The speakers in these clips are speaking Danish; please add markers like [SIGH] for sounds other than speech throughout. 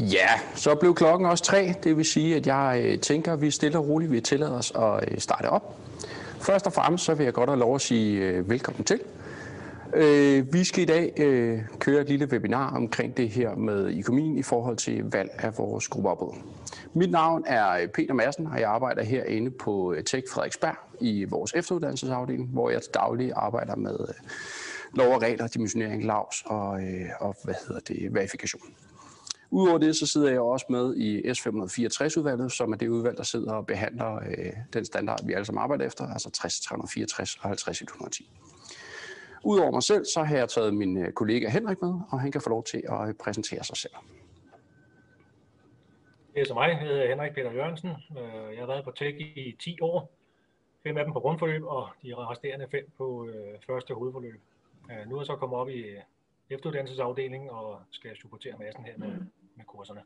Ja, så blev klokken også tre. Det vil sige, at jeg øh, tænker, at vi stille og roligt vil tillade os at øh, starte op. Først og fremmest så vil jeg godt have lov at sige øh, velkommen til. Vi skal i dag køre et lille webinar omkring det her med økonomien i forhold til valg af vores gruppeopbud. Mit navn er Peter Madsen, og jeg arbejder herinde på Tech Frederiksberg i vores efteruddannelsesafdeling, hvor jeg til daglig arbejder med lov og regler, dimensionering, lavs og, og hvad hedder det, verifikation. Udover det, så sidder jeg også med i S564-udvalget, som er det udvalg, der sidder og behandler øh, den standard, vi alle sammen arbejder efter, altså 60 og 50 Udover mig selv, så har jeg taget min øh, kollega Henrik med, og han kan få lov til at øh, præsentere sig selv. Det er så mig. Jeg hedder Henrik Peter Jørgensen. Øh, jeg har været på Tech i 10 år. Fem af dem på grundforløb, og de resterende fem på første hovedforløb. Nu er jeg så kommet op i efteruddannelsesafdelingen og skal supportere massen her med, med kurserne.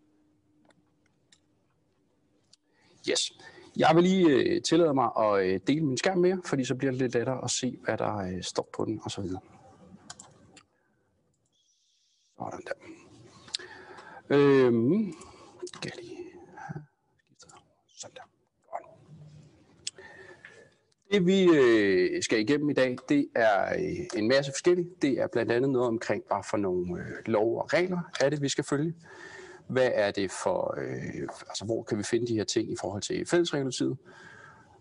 Yes. Jeg vil lige øh, tillade mig at øh, dele min skærm mere, fordi så bliver det lidt lettere at se, hvad der øh, står på den og så videre. Sådan der. Øhm, skal jeg lige sådan der. Det vi øh, skal igennem i dag, det er øh, en masse forskellige. Det er blandt andet noget omkring, hvad for nogle øh, lov og regler er det, vi skal følge. Hvad er det for, øh, altså hvor kan vi finde de her ting i forhold til fællesregulativet?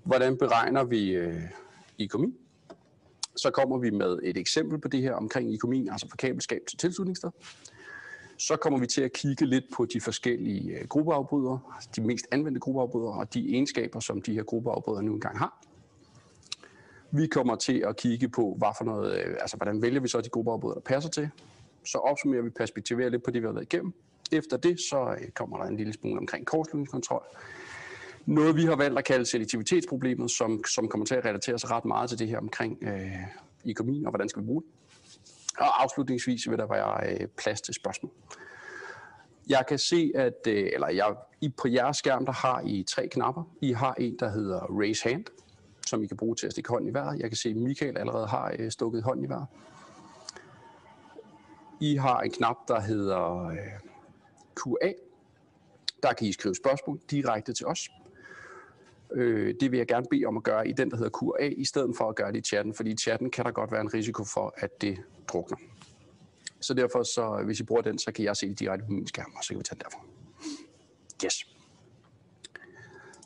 Hvordan beregner vi øh, IKMI? Så kommer vi med et eksempel på det her omkring IKMI, altså fra kabelskab til tilslutningssted. Så kommer vi til at kigge lidt på de forskellige øh, gruppeafbrydere, de mest anvendte gruppeafbrydere og de egenskaber, som de her gruppeafbrydere nu engang har. Vi kommer til at kigge på, hvad for noget, øh, altså, hvordan vælger vi så de gruppeafbrydere, der passer til. Så opsummerer vi perspektiverer lidt på det, vi har været igennem. Efter det, så øh, kommer der en lille smule omkring kortslutningskontrol. Noget, vi har valgt at kalde selektivitetsproblemet, som, som kommer til at relatere sig ret meget til det her omkring øh, økonomien og hvordan skal vi bruge det. Og afslutningsvis vil der være øh, plads til spørgsmål. Jeg kan se, at øh, eller jeg, I på jeres skærm, der har I tre knapper. I har en, der hedder Raise Hand, som I kan bruge til at stikke hånden i vejret. Jeg kan se, at Michael allerede har øh, stukket hånden i vejret. I har en knap, der hedder øh, QA. Der kan I skrive spørgsmål direkte til os. Øh, det vil jeg gerne bede om at gøre i den, der hedder QA, i stedet for at gøre det i chatten, fordi i chatten kan der godt være en risiko for, at det drukner. Så derfor, så, hvis I bruger den, så kan jeg se det direkte på min skærm, og så kan vi tage den derfra. Yes.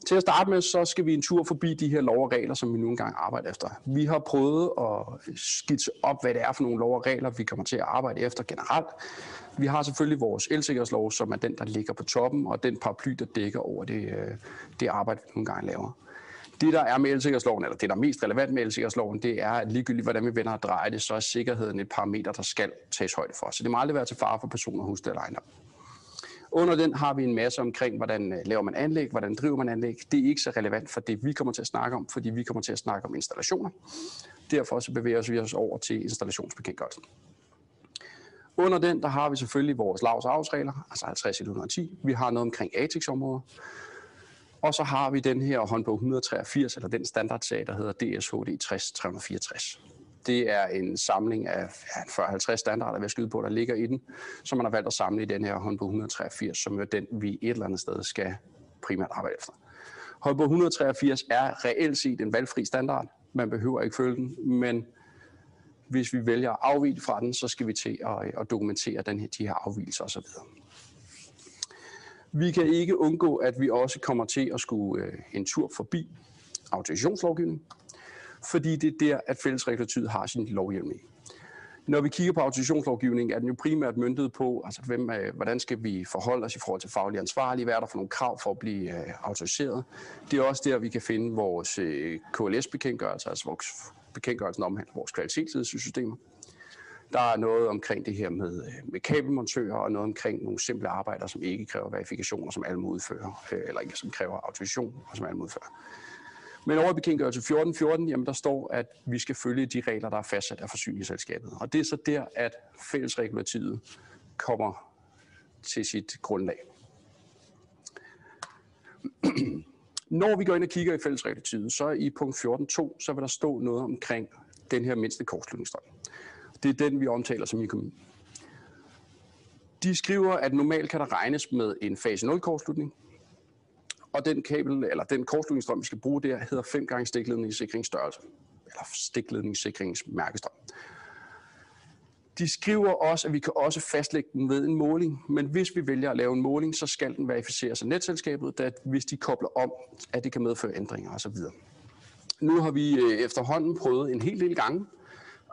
Til at starte med, så skal vi en tur forbi de her lov og regler, som vi nu engang arbejder efter. Vi har prøvet at skitse op, hvad det er for nogle lov og regler, vi kommer til at arbejde efter generelt. Vi har selvfølgelig vores elsikkerhedslov, som er den, der ligger på toppen, og den paraply, der dækker over det, øh, det arbejde, vi nu engang laver. Det, der er med elsikkerhedsloven, eller det, der er mest relevant med elsikkerhedsloven, det er, at ligegyldigt hvordan vi vender og drejer det, så er sikkerheden et parameter, der skal tages højde for. Så det må aldrig være til fare for personer, hus eller ejendom. Under den har vi en masse omkring, hvordan øh, laver man anlæg, hvordan driver man anlæg. Det er ikke så relevant for det, vi kommer til at snakke om, fordi vi kommer til at snakke om installationer. Derfor så bevæger vi os over til installationsbekendtgørelsen. Under den, der har vi selvfølgelig vores lavs afsregler, altså 50 110. Vi har noget omkring ATEX-områder. Og så har vi den her håndbog 183, eller den standardsag, der hedder DSHD 60 364 det er en samling af 40-50 standarder, vi skyde på, der ligger i den, som man har valgt at samle i den her håndbog 183, som er den, vi et eller andet sted skal primært arbejde efter. Håndbog 183 er reelt set en valgfri standard. Man behøver ikke følge den, men hvis vi vælger at afvige fra den, så skal vi til at, at dokumentere den her, de her afvielser osv. Vi kan ikke undgå, at vi også kommer til at skulle øh, en tur forbi autorisationslovgivningen fordi det er der, at fællesregulatoriet har sin lovhjelm i. Når vi kigger på autorisationslovgivningen, er den jo primært myndet på, altså hvem, øh, hvordan skal vi forholde os i forhold til faglig ansvarlige, hvad er der for nogle krav for at blive øh, autoriseret. Det er også der, vi kan finde vores øh, KLS-bekendtgørelse, altså vores bekendtgørelsen omhandler vores kvalitetsledelsessystemer. Der er noget omkring det her med, øh, med kabelmontører, og noget omkring nogle simple arbejder, som ikke kræver verifikationer, som alle må udføre, eller ikke som kræver autorisation, og som alle må udføre. Men over i bekendtgørelse 1414, jamen der står, at vi skal følge de regler, der er fastsat af forsyningsselskabet. Og det er så der, at fællesregulativet kommer til sit grundlag. Når vi går ind og kigger i fællesregulativet, så i punkt 14.2, så vil der stå noget omkring den her mindste kortslutningsstrøm. Det er den, vi omtaler som økonomi. De skriver, at normalt kan der regnes med en fase 0 kortslutning, og den kabel, eller den kortslutningsstrøm, vi skal bruge der, hedder 5 gange stikledningssikringsstørrelse, eller stikledningssikringsmærkestrøm. De skriver også, at vi kan også fastlægge den ved en måling, men hvis vi vælger at lave en måling, så skal den verificeres af netselskabet, da hvis de kobler om, at det kan medføre ændringer osv. Nu har vi øh, efterhånden prøvet en hel del gange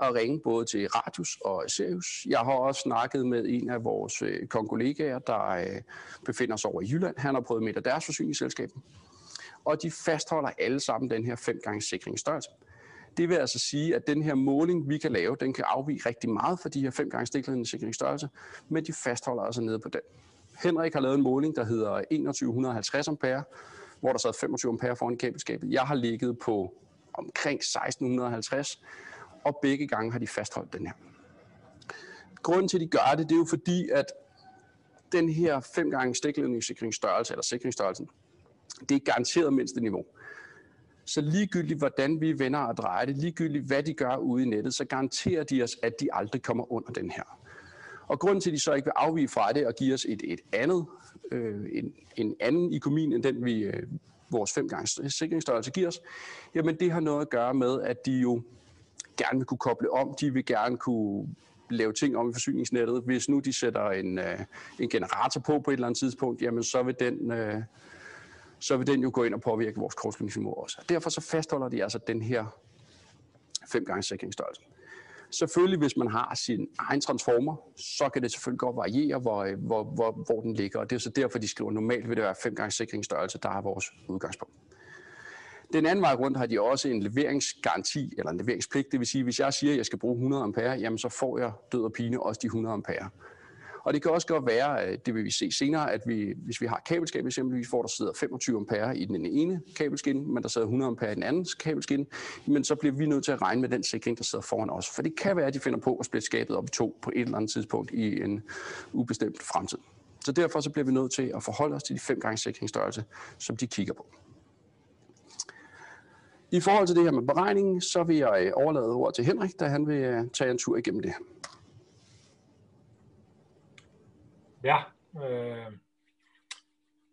at ringe både til Radius og Sirius. Jeg har også snakket med en af vores øh, kollegaer, der øh, befinder sig over i Jylland. Han har prøvet med af deres forsyningsselskab. Og de fastholder alle sammen den her 5 gange sikringsstørrelse. Det vil altså sige, at den her måling, vi kan lave, den kan afvige rigtig meget for de her 5 gange stikledende sikringsstørrelse, men de fastholder altså nede på den. Henrik har lavet en måling, der hedder 2150 ampere, hvor der sad 25 ampere foran kabelskabet. Jeg har ligget på omkring 1650, og begge gange har de fastholdt den her. Grunden til, at de gør det, det er jo fordi, at den her 5 gange stikledningssikringsstørrelse, eller sikringsstørrelsen, det er garanteret mindste niveau. Så ligegyldigt hvordan vi vender og drejer det, ligegyldigt hvad de gør ude i nettet, så garanterer de os, at de aldrig kommer under den her. Og grunden til, at de så ikke vil afvige fra det og give os et, et andet, øh, en, en anden ikomin end den, vi, øh, vores 5 gange sikringsstørrelse giver os, jamen det har noget at gøre med, at de jo gerne vil kunne koble om. De vil gerne kunne lave ting om i forsyningsnettet. Hvis nu de sætter en, øh, en generator på på et eller andet tidspunkt, jamen så vil den, øh, så vil den jo gå ind og påvirke vores kortslutningsniveau også. Derfor så fastholder de altså den her 5 gange sikringsstørrelse. Selvfølgelig, hvis man har sin egen transformer, så kan det selvfølgelig godt variere, hvor, øh, hvor, hvor, hvor den ligger. Og det er så derfor, de skriver, normalt vil det være 5 gange sikringsstørrelse, der er vores udgangspunkt. Den anden vej rundt har de også en leveringsgaranti, eller en leveringspligt. Det vil sige, hvis jeg siger, at jeg skal bruge 100 ampere, jamen så får jeg død og pine også de 100 ampere. Og det kan også godt være, det vil vi se senere, at vi, hvis vi har kabelskab eksempelvis, hvor der sidder 25 ampere i den ene kabelskin, men der sidder 100 ampere i den anden kabelskin, men så bliver vi nødt til at regne med den sikring, der sidder foran os. For det kan være, at de finder på at splitte skabet op i to på et eller andet tidspunkt i en ubestemt fremtid. Så derfor så bliver vi nødt til at forholde os til de fem gange sikringsstørrelse, som de kigger på. I forhold til det her med beregningen, så vil jeg øh, overlade ordet til Henrik, da han vil øh, tage en tur igennem det. Ja, øh,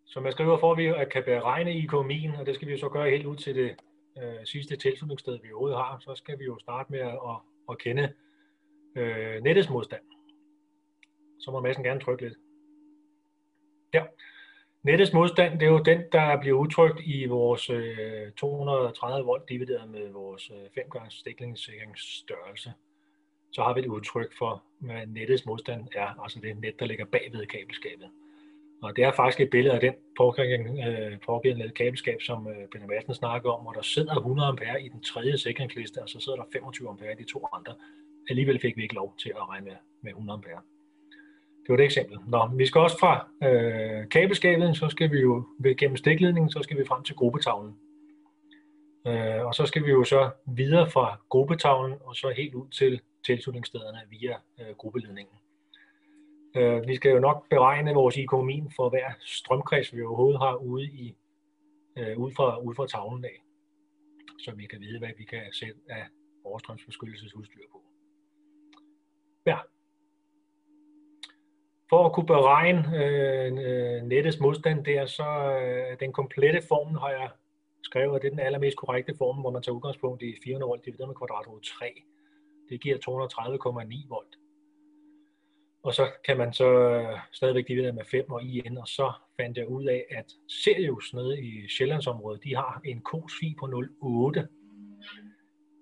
som jeg skriver, får vi at kan beregne økonomien, og det skal vi jo så gøre helt ud til det øh, sidste tilslutningssted, vi overhovedet har, så skal vi jo starte med at, at, at kende øh, nettets modstand. Så må massen gerne trykke lidt. Ja. Nettets modstand, det er jo den, der bliver udtrykt i vores øh, 230 volt divideret med vores øh, 5 gange stiklingssikringsstørrelse så har vi et udtryk for, hvad nettets modstand er, altså det net, der ligger bagved kabelskabet. Og det er faktisk et billede af den øh, pågældende kabelskab, som øh, Peter Madsen snakker om, hvor der sidder 100 ampere i den tredje sikringsliste, og så sidder der 25 ampere i de to andre. Alligevel fik vi ikke lov til at regne med, med 100 ampere. Det var det eksempel. Nå, vi skal også fra øh, kabelskabet, så skal vi jo gennem stikledningen, så skal vi frem til gruppetavlen. Øh, og så skal vi jo så videre fra gruppetavlen og så helt ud til tilslutningsstederne via øh, gruppeledningen. Øh, vi skal jo nok beregne vores økonomi for hver strømkreds, vi overhovedet har ude, i, øh, ud, fra, ud fra tavlen af, så vi kan vide, hvad vi kan sætte af overstrømsbeskyttelsesudstyr på. Ja. For at kunne beregne øh, øh nettets modstand der, så øh, den komplette formel har jeg skrevet, og det er den allermest korrekte form, hvor man tager udgangspunkt i 400 volt divideret med kvadratrod 3. Det giver 230,9 volt. Og så kan man så øh, stadigvæk dividere med 5 og IN, og så fandt jeg ud af, at Sirius nede i Sjællandsområdet, de har en KSFI på 0,8.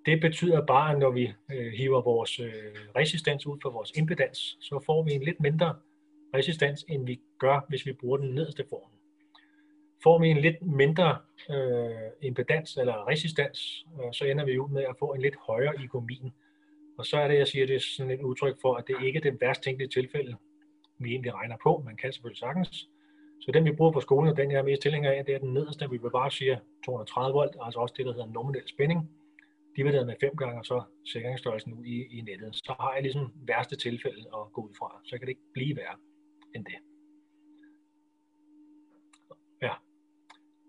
Det betyder bare, at når vi øh, hiver vores øh, resistens ud for vores impedans, så får vi en lidt mindre resistans, end vi gør, hvis vi bruger den nederste form. Får vi en lidt mindre øh, impedans eller resistans, øh, så ender vi ud med at få en lidt højere ikomin. Og så er det, jeg siger, det er sådan et udtryk for, at det ikke er det værst tænkelige tilfælde, vi egentlig regner på. Man kan selvfølgelig sagtens. Så den, vi bruger på skolen, og den, jeg er mest tilhænger af, det er den nederste, vi vil bare sige 230 volt, altså også det, der hedder nominel spænding. Divideret med 5 gange, og så sikringsstørrelsen ud i, i nettet. Så har jeg ligesom værste tilfælde at gå ud fra. Så kan det ikke blive værre end det. Ja.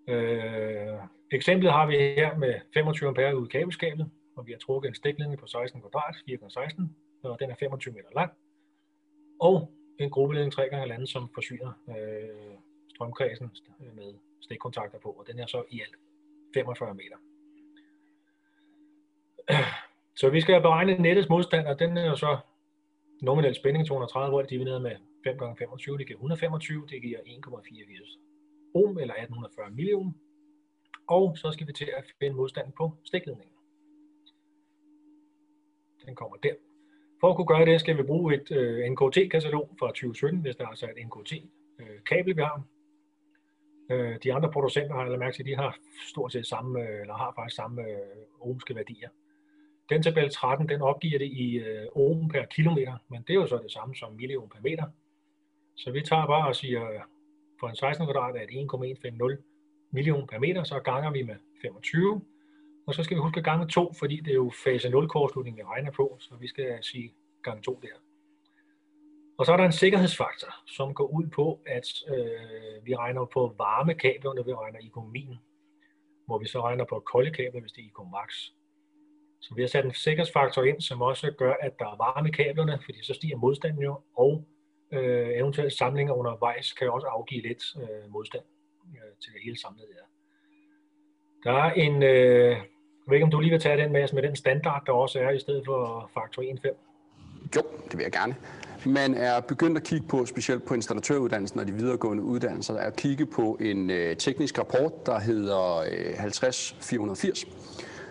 Øh, eksemplet har vi her med 25 ampere ud i kabelskabet og vi har trukket en stikledning på 16 kvadrat, 4x16, og den er 25 meter lang. Og en gruppeledning 3 gange halvanden, som forsyner øh, strømkredsen øh, med stikkontakter på, og den er så i alt 45 meter. Så vi skal beregne nettets modstand, og den er jo så nominel spænding 230 volt divideret med 5 gange 25, det giver 125, det giver 1,84 ohm eller 1840 milliohm. Og så skal vi til at finde modstanden på stikledningen. Den kommer der. For at kunne gøre det, skal vi bruge et øh, NKT-katalog fra 2017, hvis der er altså et NKT-kabel, øh, vi har. Øh, de andre producenter har jeg mærke til, de har stort set samme, øh, eller har faktisk samme øh, ohmske værdier. Den tabel 13, den opgiver det i øh, ohm per kilometer, men det er jo så det samme som milliohm per meter. Så vi tager bare og siger, øh, for en 16 kvadrat er det 1,150 million per meter, så ganger vi med 25. Og så skal vi huske at gange 2, fordi det er jo fase 0 kortslutning, vi regner på, så vi skal sige gange 2 der. Og så er der en sikkerhedsfaktor, som går ud på, at øh, vi regner på varmekabler, når vi regner IK-min, hvor vi så regner på kolde kabler, hvis det er IK-max. Så vi har sat en sikkerhedsfaktor ind, som også gør, at der er varme i kablerne, fordi så stiger modstanden jo, og øh, eventuelle samlinger undervejs kan også afgive lidt øh, modstand øh, til det hele samlet der. Der er en, øh, jeg ved ikke om du lige vil tage den med, med den standard, der også er i stedet for faktor 1.5. Jo, det vil jeg gerne. Man er begyndt at kigge på, specielt på installatøruddannelsen og de videregående uddannelser, at kigge på en øh, teknisk rapport, der hedder øh, 50480,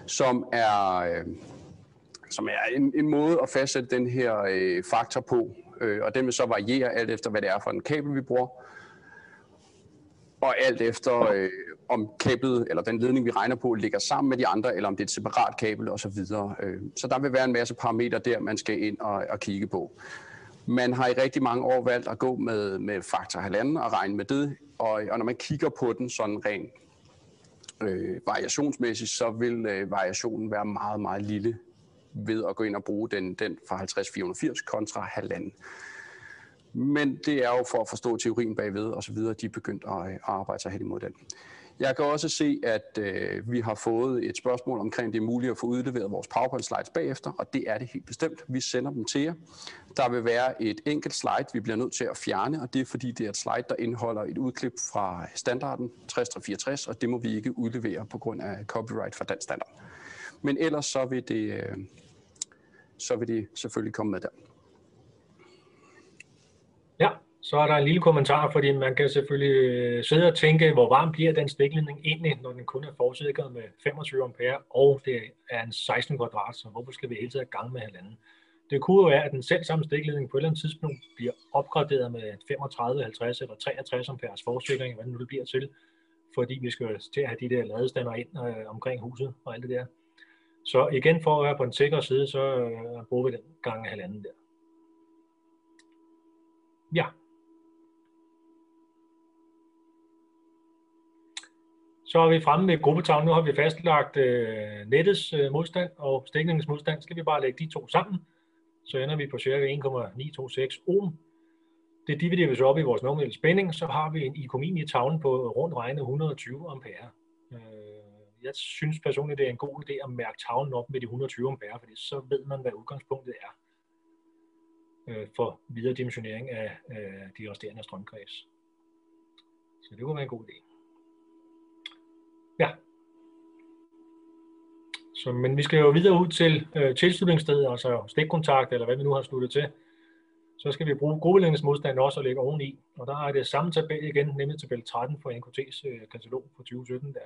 som er, øh, som er en, en måde at fastsætte den her øh, faktor på, øh, og den vil så variere alt efter, hvad det er for en kabel, vi bruger, og alt efter, øh, om kablet eller den ledning, vi regner på, ligger sammen med de andre, eller om det er et separat kabel osv. Så, øh, så der vil være en masse parametre der, man skal ind og, og kigge på. Man har i rigtig mange år valgt at gå med, med faktor halvanden og regne med det, og, og når man kigger på den sådan rent øh, variationsmæssigt, så vil øh, variationen være meget, meget lille ved at gå ind og bruge den, den fra 50-480 kontra halvanden. Men det er jo for at forstå teorien bagved og så videre, de er begyndt at, øh, at arbejde sig hen imod den. Jeg kan også se, at øh, vi har fået et spørgsmål omkring, det er muligt at få udleveret vores PowerPoint slides bagefter, og det er det helt bestemt. Vi sender dem til jer. Der vil være et enkelt slide, vi bliver nødt til at fjerne, og det er fordi, det er et slide, der indeholder et udklip fra standarden 6364, og det må vi ikke udlevere på grund af copyright fra den standard. Men ellers så vil det, øh, så vil det selvfølgelig komme med der. Ja, så er der en lille kommentar, fordi man kan selvfølgelig øh, sidde og tænke, hvor varm bliver den stikledning egentlig, når den kun er forsikret med 25 ampere, og det er en 16 kvadrat, så hvorfor skal vi hele tiden gang med halvanden? Det kunne jo være, at den selv samme stikledning på et eller andet tidspunkt bliver opgraderet med 35, 50 eller 63 amperes forsikring, hvad det nu det bliver til, fordi vi skal til at have de der ladestander ind øh, omkring huset og alt det der. Så igen for at være på den sikre side, så øh, bruger vi den gange halvanden der. Ja. Så er vi fremme med gruppetavlen. Nu har vi fastlagt øh, nettets øh, modstand og stikningens modstand. Skal vi bare lægge de to sammen, så ender vi på ca. 1,926 ohm. Det dividerer vi så op i vores nominelle spænding, så har vi en ikomin i tavlen på rundt regnet 120 ampere. Øh, jeg synes personligt, det er en god idé at mærke tavlen op med de 120 ampere, fordi så ved man, hvad udgangspunktet er øh, for videre dimensionering af øh, de resterende strømkreds. Så det kunne være en god idé. Ja. Så, men vi skal jo videre ud til øh, tilslutningsstedet, altså stikkontakt, eller hvad vi nu har sluttet til. Så skal vi bruge gruppelængdesmodstand også og lægge oveni. Og der er det samme tabel igen, nemlig tabel 13 for NKT's øh, katalog for 2017 der.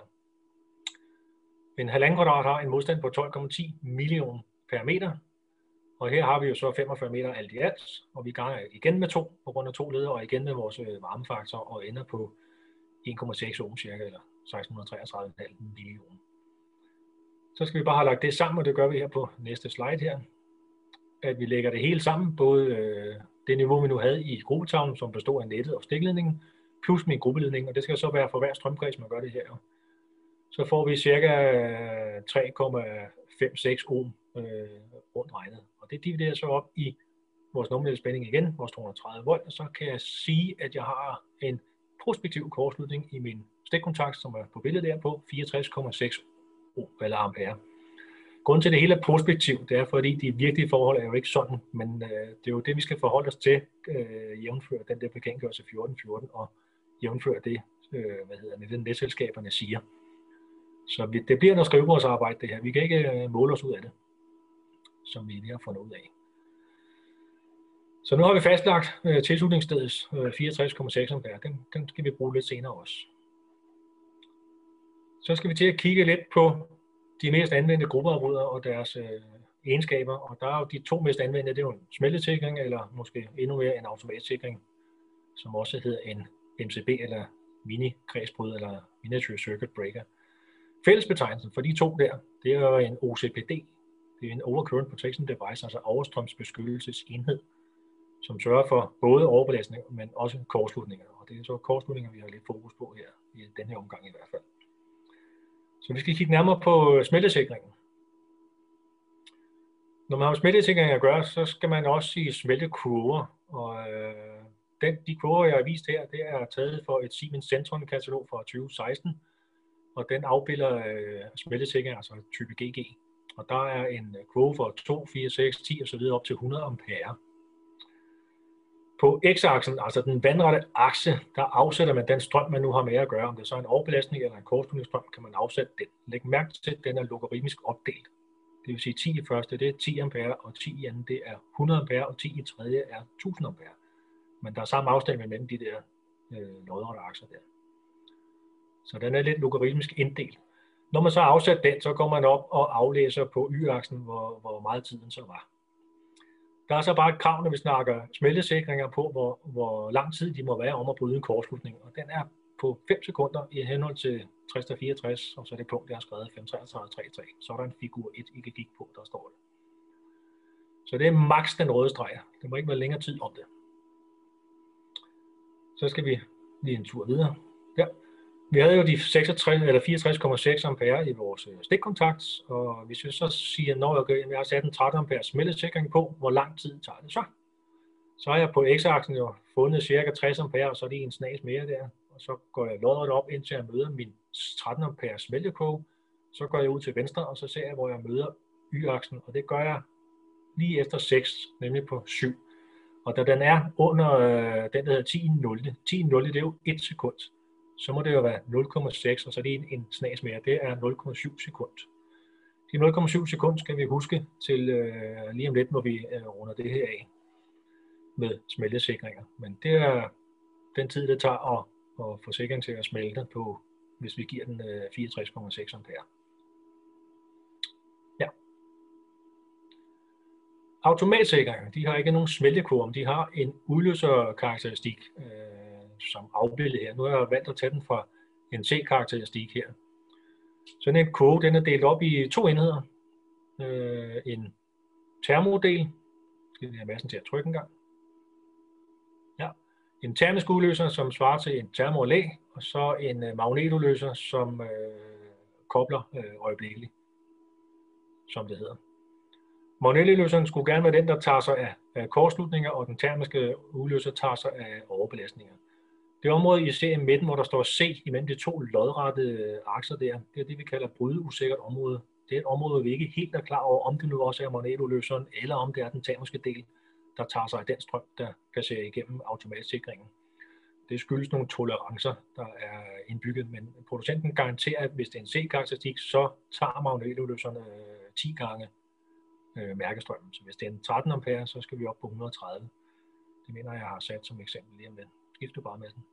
En halvanden kvadrat har en modstand på 12,10 million per meter, og her har vi jo så 45 meter alt i alt, og vi ganger igen med to på grund af to leder, og igen med vores øh, varmefaktor, og ender på 1,6 ohm cirka, eller 1633,5 millioner. Så skal vi bare have lagt det sammen, og det gør vi her på næste slide her. At vi lægger det hele sammen, både øh, det niveau, vi nu havde i gruppetavlen, som bestod af nettet og stikledningen, plus min gruppeledning, og det skal så være for hver strømkreds, man gør det her. Så får vi cirka øh, 3,56 ohm øh, rundt regnet. Og det dividerer så op i vores nominelle spænding igen, vores 230 volt, og så kan jeg sige, at jeg har en prospektiv kortslutning i min stikkontakt, som er på billedet der på 64,6 ohm eller ampere. Grunden til, at det hele er prospektivt, det er, fordi de virkelige forhold er jo ikke sådan, men øh, det er jo det, vi skal forholde os til, øh, jævnfør den der bekendtgørelse 1414, og jævnfør det, øh, hvad hedder det, den netselskaberne siger. Så vi, det bliver noget skrivebordsarbejde, det her. Vi kan ikke øh, måle os ud af det, som vi lige har fundet ud af. Så nu har vi fastlagt øh, tilslutningsstedets øh, 64,6 ampere. Den, den skal vi bruge lidt senere også. Så skal vi til at kigge lidt på de mest anvendte gruppeafbrydere og deres øh, egenskaber. Og der er jo de to mest anvendte, det er jo en smeltesikring, eller måske endnu mere en automatsikring, som også hedder en MCB, eller mini-kredsbryd, eller Miniature Circuit Breaker. Fællesbetegnelsen for de to der, det er en OCPD. Det er en Overcurrent Protection Device, altså overstrømsbeskyttelsesenhed, som sørger for både overbelastning, men også kortslutninger. Og det er så kortslutninger, vi har lidt fokus på her, i den her omgang i hvert fald. Så vi skal kigge nærmere på smeltesikringen. Når man har smeltesikring at gøre, så skal man også sige smeltekurver. Og øh, den, de kurver, jeg har vist her, det er taget for et Siemens Centron-katalog fra 2016. Og den afbilder øh, smeltesikring, altså type GG. Og der er en kurve for 2, 4, 6, 10 og så videre op til 100 ampere. På x-aksen, altså den vandrette akse, der afsætter man den strøm, man nu har med at gøre. Om det er så en overbelastning eller en kortslutningsstrøm, kan man afsætte den. Læg mærke til, at den er logaritmisk opdelt. Det vil sige 10 i første, det er 10 ampere, og 10 i anden, det er 100 ampere, og 10 i tredje er 1000 ampere. Men der er samme afstand mellem de der øh, lodrette akser der. Så den er lidt logaritmisk inddelt. Når man så afsætter den, så går man op og aflæser på y-aksen, hvor, hvor meget tiden så var. Der er så bare et krav, når vi snakker smeltesikringer på, hvor, hvor lang tid de må være om at bryde en kortslutning. Og den er på 5 sekunder i henhold til 64, og så er det punkt, jeg har skrevet 53333. Så er der en figur 1, I kan kigge på, der står det. Så det er maks den røde streg. Det må ikke være længere tid om det. Så skal vi lige en tur videre. Vi havde jo de 66, eller 64,6 ampere i vores øh, stikkontakt, og hvis vi så siger, når jeg, jeg har sat en 13 ampere smeltesikring på, hvor lang tid tager det så? Så har jeg på x-aksen jo fundet cirka 60 ampere, og så er det en snas mere der. Og så går jeg lodret op, indtil jeg møder min 13 ampere smeltekoge. Så går jeg ud til venstre, og så ser jeg, hvor jeg møder y-aksen, og det gør jeg lige efter 6, nemlig på 7. Og da den er under øh, den, der hedder 10 0, 10 0, det er jo 1 sekund så må det jo være 0,6, og så er det en, en snas mere. Det er 0,7 sekund. De 0,7 sekund skal vi huske til øh, lige om lidt, når vi øh, runder det her af med smeltesikringer. Men det er den tid, det tager at, at få sikringen til at smelte på, hvis vi giver den øh, 64,6 ampere. Ja. Automatsikringer, de har ikke nogen smeltekurve, de har en udløserkarakteristik. Øh, som afbildet her. Nu har jeg valgt at tage den fra en C-karakteristik her. Sådan en kode, den er delt op i to enheder. Øh, en termodel, skal vi have massen til at trykke en gang. Ja. En termisk udløser, som svarer til en termorelæ, og så en øh, magnetudløser, som øh, kobler øh, øjeblikkeligt, som det hedder. Magnetudløseren skulle gerne være den, der tager sig af, af kortslutninger, og den termiske udløser tager sig af overbelastninger. Det område, I ser i midten, hvor der står C imellem de to lodrette øh, akser der, det er det, vi kalder brydeusikkert område. Det er et område, hvor vi ikke helt er klar over, om det nu også er magnetudløseren, eller om det er den termiske del, der tager sig af den strøm, der passerer igennem automatsikringen. Det skyldes nogle tolerancer, der er indbygget, men producenten garanterer, at hvis det er en C-karakteristik, så tager magnetoløserne 10 øh, gange øh, mærkestrømmen. Så hvis det er en 13 ampere, så skal vi op på 130. Det mener jeg, jeg har sat som eksempel lige om lidt. Skift du bare med den.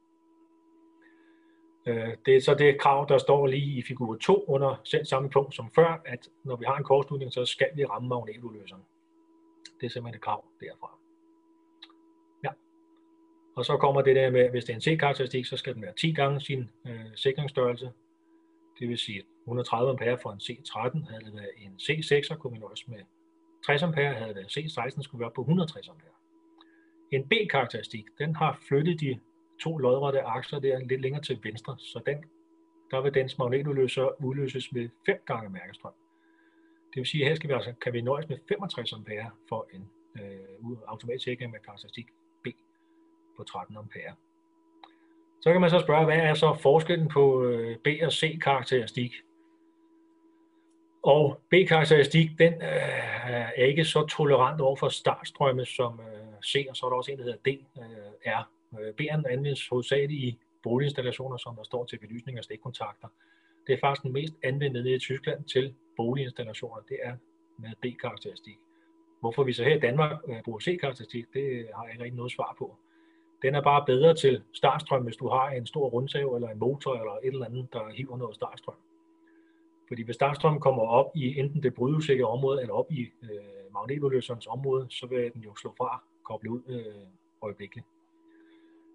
Øh, det er så det krav, der står lige i figur 2 under selv samme punkt som før, at når vi har en kortslutning, så skal vi ramme magnetudløseren. Det er simpelthen et krav derfra. Ja. Og så kommer det der med, hvis det er en C-karakteristik, så skal den være 10 gange sin øh, sikringsstørrelse. Det vil sige 130 ampere for en C13, havde det været en C6, kunne vi nøjes med 60 ampere, havde det været C16, skulle vi op på 160 ampere. En B-karakteristik, den har flyttet de to lodrette akser der lidt længere til venstre, så den, der vil dens magnetudløser udløses med 5 gange mærkestrøm. Det vil sige, at her skal vi altså, kan vi nøjes med 65 ampere for en øh, automatsikring med karakteristik B på 13 ampere. Så kan man så spørge, hvad er så forskellen på øh, B og C karakteristik? Og B-karakteristik, den øh, er ikke så tolerant over for startstrømme som øh, C, og så er der også en, der hedder D, øh, R. Øh, anvendes hovedsageligt i boliginstallationer, som der står til belysning og stikkontakter. Det er faktisk den mest anvendte i Tyskland til boliginstallationer, det er med B-karakteristik. Hvorfor vi så her i Danmark øh, bruger C-karakteristik, det har jeg ikke rigtig noget svar på. Den er bare bedre til startstrøm, hvis du har en stor rundsav eller en motor eller et eller andet, der hiver noget startstrøm. Fordi hvis startstrømmen kommer op i enten det brydesikre område eller op i øh, magnetudløserens område, så vil den jo slå fra, koble ud øh, øjeblikkeligt.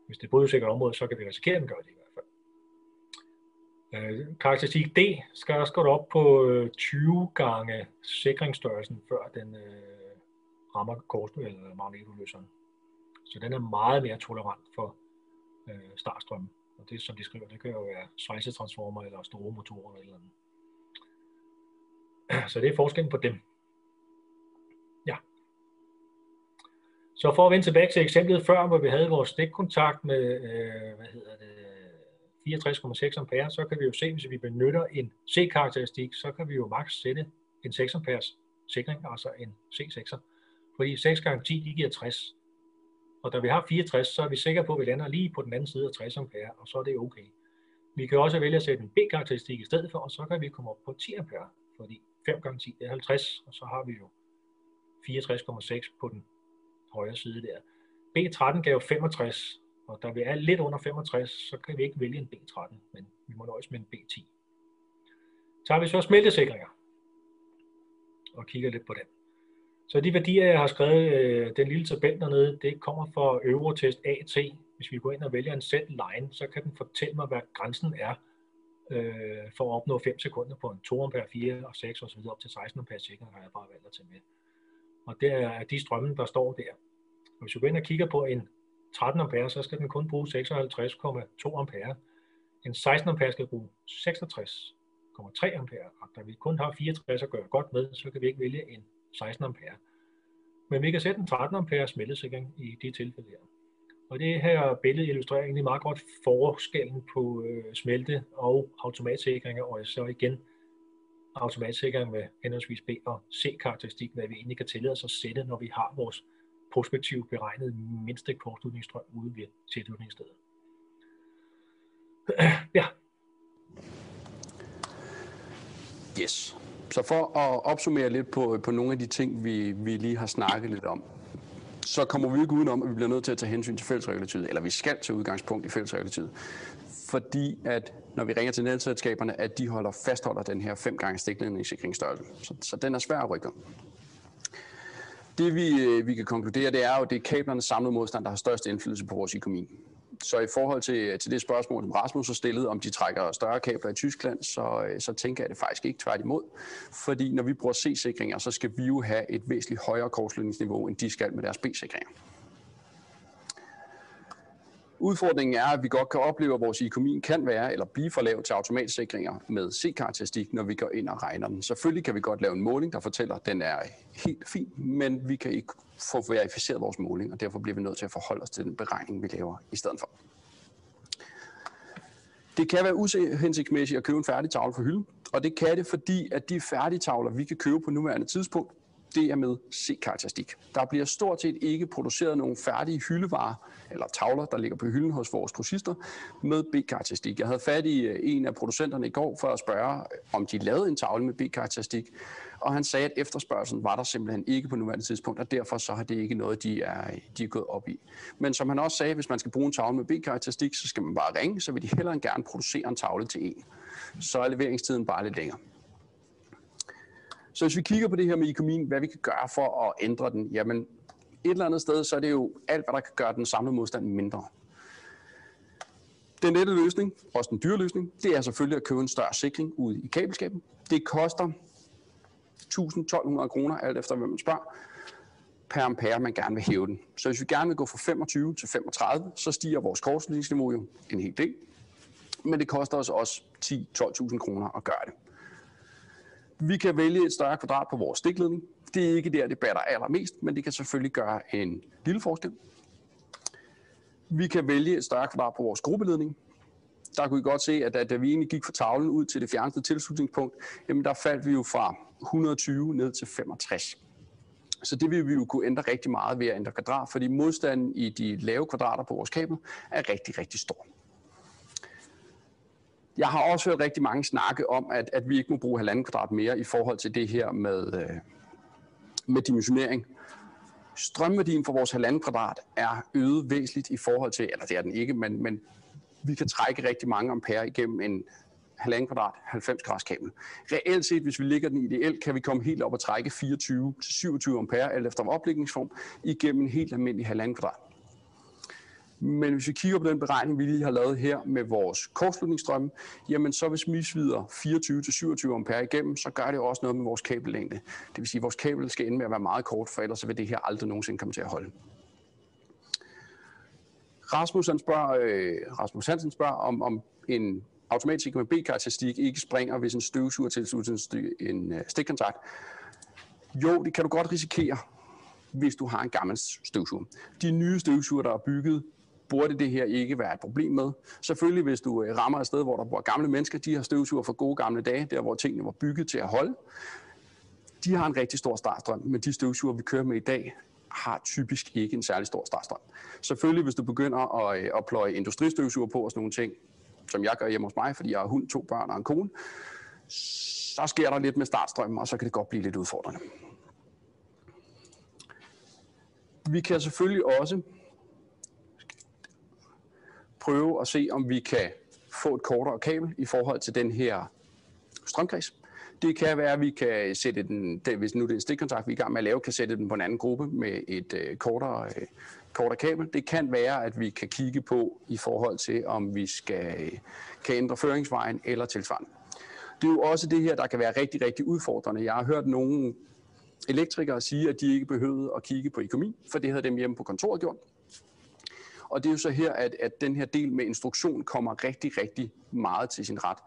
Hvis det er brydeusikre område, så kan vi risikere, at den gør det i hvert fald. Øh, karakteristik D skal også gå op på øh, 20 gange sikringsstørrelsen, før den øh, rammer kors- eller magnetudløseren. Så den er meget mere tolerant for øh, startstrømmen. Og det, som de skriver, det kan jo være svejsetransformer eller store motorer eller andet. Så det er forskellen på dem. Ja. Så for at vende tilbage til eksemplet før, hvor vi havde vores stikkontakt med, øh, hvad hedder det, 64,6 ampere, så kan vi jo se, hvis vi benytter en C-karakteristik, så kan vi jo maks sætte en 6 amperes sikring, altså en C6'er. Fordi 6 gange 10, de giver 60. Og da vi har 64, så er vi sikre på, at vi lander lige på den anden side af 60 ampere, og så er det okay. Vi kan også vælge at sætte en B-karakteristik i stedet for, og så kan vi komme op på 10 ampere, fordi 5 gange 10 er 50, og så har vi jo 64,6 på den højre side der. B13 gav 65, og da vi er lidt under 65, så kan vi ikke vælge en B13, men vi må nøjes med en B10. Tager vi så smeltesikringer, og kigger lidt på den. Så de værdier, jeg har skrevet, øh, den lille tabel dernede, det kommer fra Eurotest AT. Hvis vi går ind og vælger en set line, så kan den fortælle mig, hvad grænsen er øh, for at opnå 5 sekunder på en 2 ampere, 4 og 6 osv. op til 16 ampere sikring, har jeg bare valgt at tage med. Og det er de strømme, der står der. Og hvis du går ind og kigger på en 13 ampere, så skal den kun bruge 56,2 ampere. En 16 ampere skal bruge 66,3 ampere. Og da vi kun har 64 at gøre godt med, så kan vi ikke vælge en 16 ampere. Men vi kan sætte en 13 ampere smeltesikring i de tilfælde her. Og det her billede illustrerer egentlig meget godt forskellen på øh, smelte- og automatsikringer, og så igen automatsikring med henholdsvis B og C-karakteristik, hvad vi egentlig kan tillade os at sætte, når vi har vores prospektiv beregnet mindste kortslutningsstrøm ude ved tilslutningsstedet. [CLEARS THROAT] ja. Yes. Så for at opsummere lidt på, på nogle af de ting, vi, vi lige har snakket lidt om, så kommer vi ikke udenom, at vi bliver nødt til at tage hensyn til fællesregulativet, eller vi skal tage udgangspunkt i fællesregulativet. Fordi at når vi ringer til netselskaberne, at de holder fastholder den her fem gange stikledningssikringsstørrelse. Så, så den er svær at rykke Det vi, øh, vi kan konkludere, det er jo, det er kablernes samlede modstand, der har størst indflydelse på vores økonomi. Så i forhold til, øh, til det spørgsmål, som Rasmus har stillet, om de trækker større kabler i Tyskland, så, øh, så tænker jeg det faktisk ikke tværtimod. Fordi når vi bruger C-sikringer, så skal vi jo have et væsentligt højere kortslutningsniveau, end de skal med deres B-sikringer. Udfordringen er, at vi godt kan opleve, at vores økonomi kan være eller blive for lav til automatsikringer med C-karakteristik, når vi går ind og regner den. Selvfølgelig kan vi godt lave en måling, der fortæller, at den er helt fin, men vi kan ikke få verificeret vores måling, og derfor bliver vi nødt til at forholde os til den beregning, vi laver i stedet for. Det kan være uhensigtsmæssigt at købe en færdig tavle for hylden, og det kan det, fordi at de færdige tavler, vi kan købe på nuværende tidspunkt, det er med C-karakteristik. Der bliver stort set ikke produceret nogen færdige hyldevarer eller tavler, der ligger på hylden hos vores grossister med B-karakteristik. Jeg havde fat i øh, en af producenterne i går for at spørge, øh, om de lavede en tavle med B-karakteristik, og han sagde, at efterspørgselen var der simpelthen ikke på nuværende tidspunkt, og derfor så har det ikke noget, de er, de er gået op i. Men som han også sagde, hvis man skal bruge en tavle med B-karakteristik, så skal man bare ringe, så vil de hellere end gerne producere en tavle til en. Så er leveringstiden bare lidt længere. Så hvis vi kigger på det her med økonomien, hvad vi kan gøre for at ændre den, jamen et eller andet sted, så er det jo alt, hvad der kan gøre den samlede modstand mindre. Den nette løsning, også den dyre løsning, det er selvfølgelig at købe en større sikring ude i kabelskabet. Det koster 1.000-1.200 kroner, alt efter hvad man spørger, per ampere, man gerne vil hæve den. Så hvis vi gerne vil gå fra 25 til 35, så stiger vores kortslutningsniveau jo en hel del. Men det koster os også 10-12.000 kroner at gøre det. Vi kan vælge et større kvadrat på vores stikledning. Det er ikke der, det batter allermest, men det kan selvfølgelig gøre en lille forskel. Vi kan vælge et større kvadrat på vores gruppeledning. der kunne I godt se, at da vi egentlig gik fra tavlen ud til det fjerneste tilslutningspunkt, jamen der faldt vi jo fra 120 ned til 65. Så det vil vi jo kunne ændre rigtig meget ved at ændre kvadrat, fordi modstanden i de lave kvadrater på vores kabel er rigtig, rigtig stor. Jeg har også hørt rigtig mange snakke om, at, at vi ikke må bruge halvanden kvadrat mere i forhold til det her med, øh, med dimensionering. Strømværdien for vores halvanden kvadrat er øget væsentligt i forhold til, eller det er den ikke, men, men vi kan trække rigtig mange ampere igennem en halvanden kvadrat 90 grads kabel. Reelt set, hvis vi ligger den ideelt, kan vi komme helt op og trække 24-27 ampere, alt efter oplægningsform, igennem en helt almindelig halvanden kvadrat. Men hvis vi kigger på den beregning, vi lige har lavet her med vores kortslutningsstrømme, jamen så hvis vi svider 24-27 ampere igennem, så gør det også noget med vores kabellængde. Det vil sige, at vores kabel skal ende med at være meget kort, for ellers vil det her aldrig nogensinde komme til at holde. Rasmus, han spørger, øh, Rasmus Hansen spørger, om, om en automatisk med B-karakteristik ikke springer, hvis en støvsuger tilsluttes en, en øh, stikkontakt. Jo, det kan du godt risikere, hvis du har en gammel støvsuger. De nye støvsuger, der er bygget, burde det her ikke være et problem med. Selvfølgelig, hvis du øh, rammer et sted, hvor der bor gamle mennesker, de har støvsuger for gode gamle dage, der hvor tingene var bygget til at holde. De har en rigtig stor startstrøm, men de støvsuger, vi kører med i dag, har typisk ikke en særlig stor startstrøm. Selvfølgelig, hvis du begynder at, øh, at pløje industristøvsuger på og sådan nogle ting, som jeg gør hjemme hos mig, fordi jeg har hund, to børn og en kone, så sker der lidt med startstrømmen, og så kan det godt blive lidt udfordrende. Vi kan selvfølgelig også prøve at se, om vi kan få et kortere kabel i forhold til den her strømkreds. Det kan være, at vi kan sætte den, hvis nu det er en stikkontakt, vi er i gang med at lave, kan sætte den på en anden gruppe med et øh, kortere, øh, kortere kabel. Det kan være, at vi kan kigge på i forhold til, om vi skal, kan ændre føringsvejen eller tilsvarende. Det er jo også det her, der kan være rigtig, rigtig udfordrende. Jeg har hørt nogle elektrikere sige, at de ikke behøvede at kigge på økonomi, for det havde dem hjemme på kontoret gjort. Og det er jo så her, at, at den her del med instruktion kommer rigtig, rigtig meget til sin ret.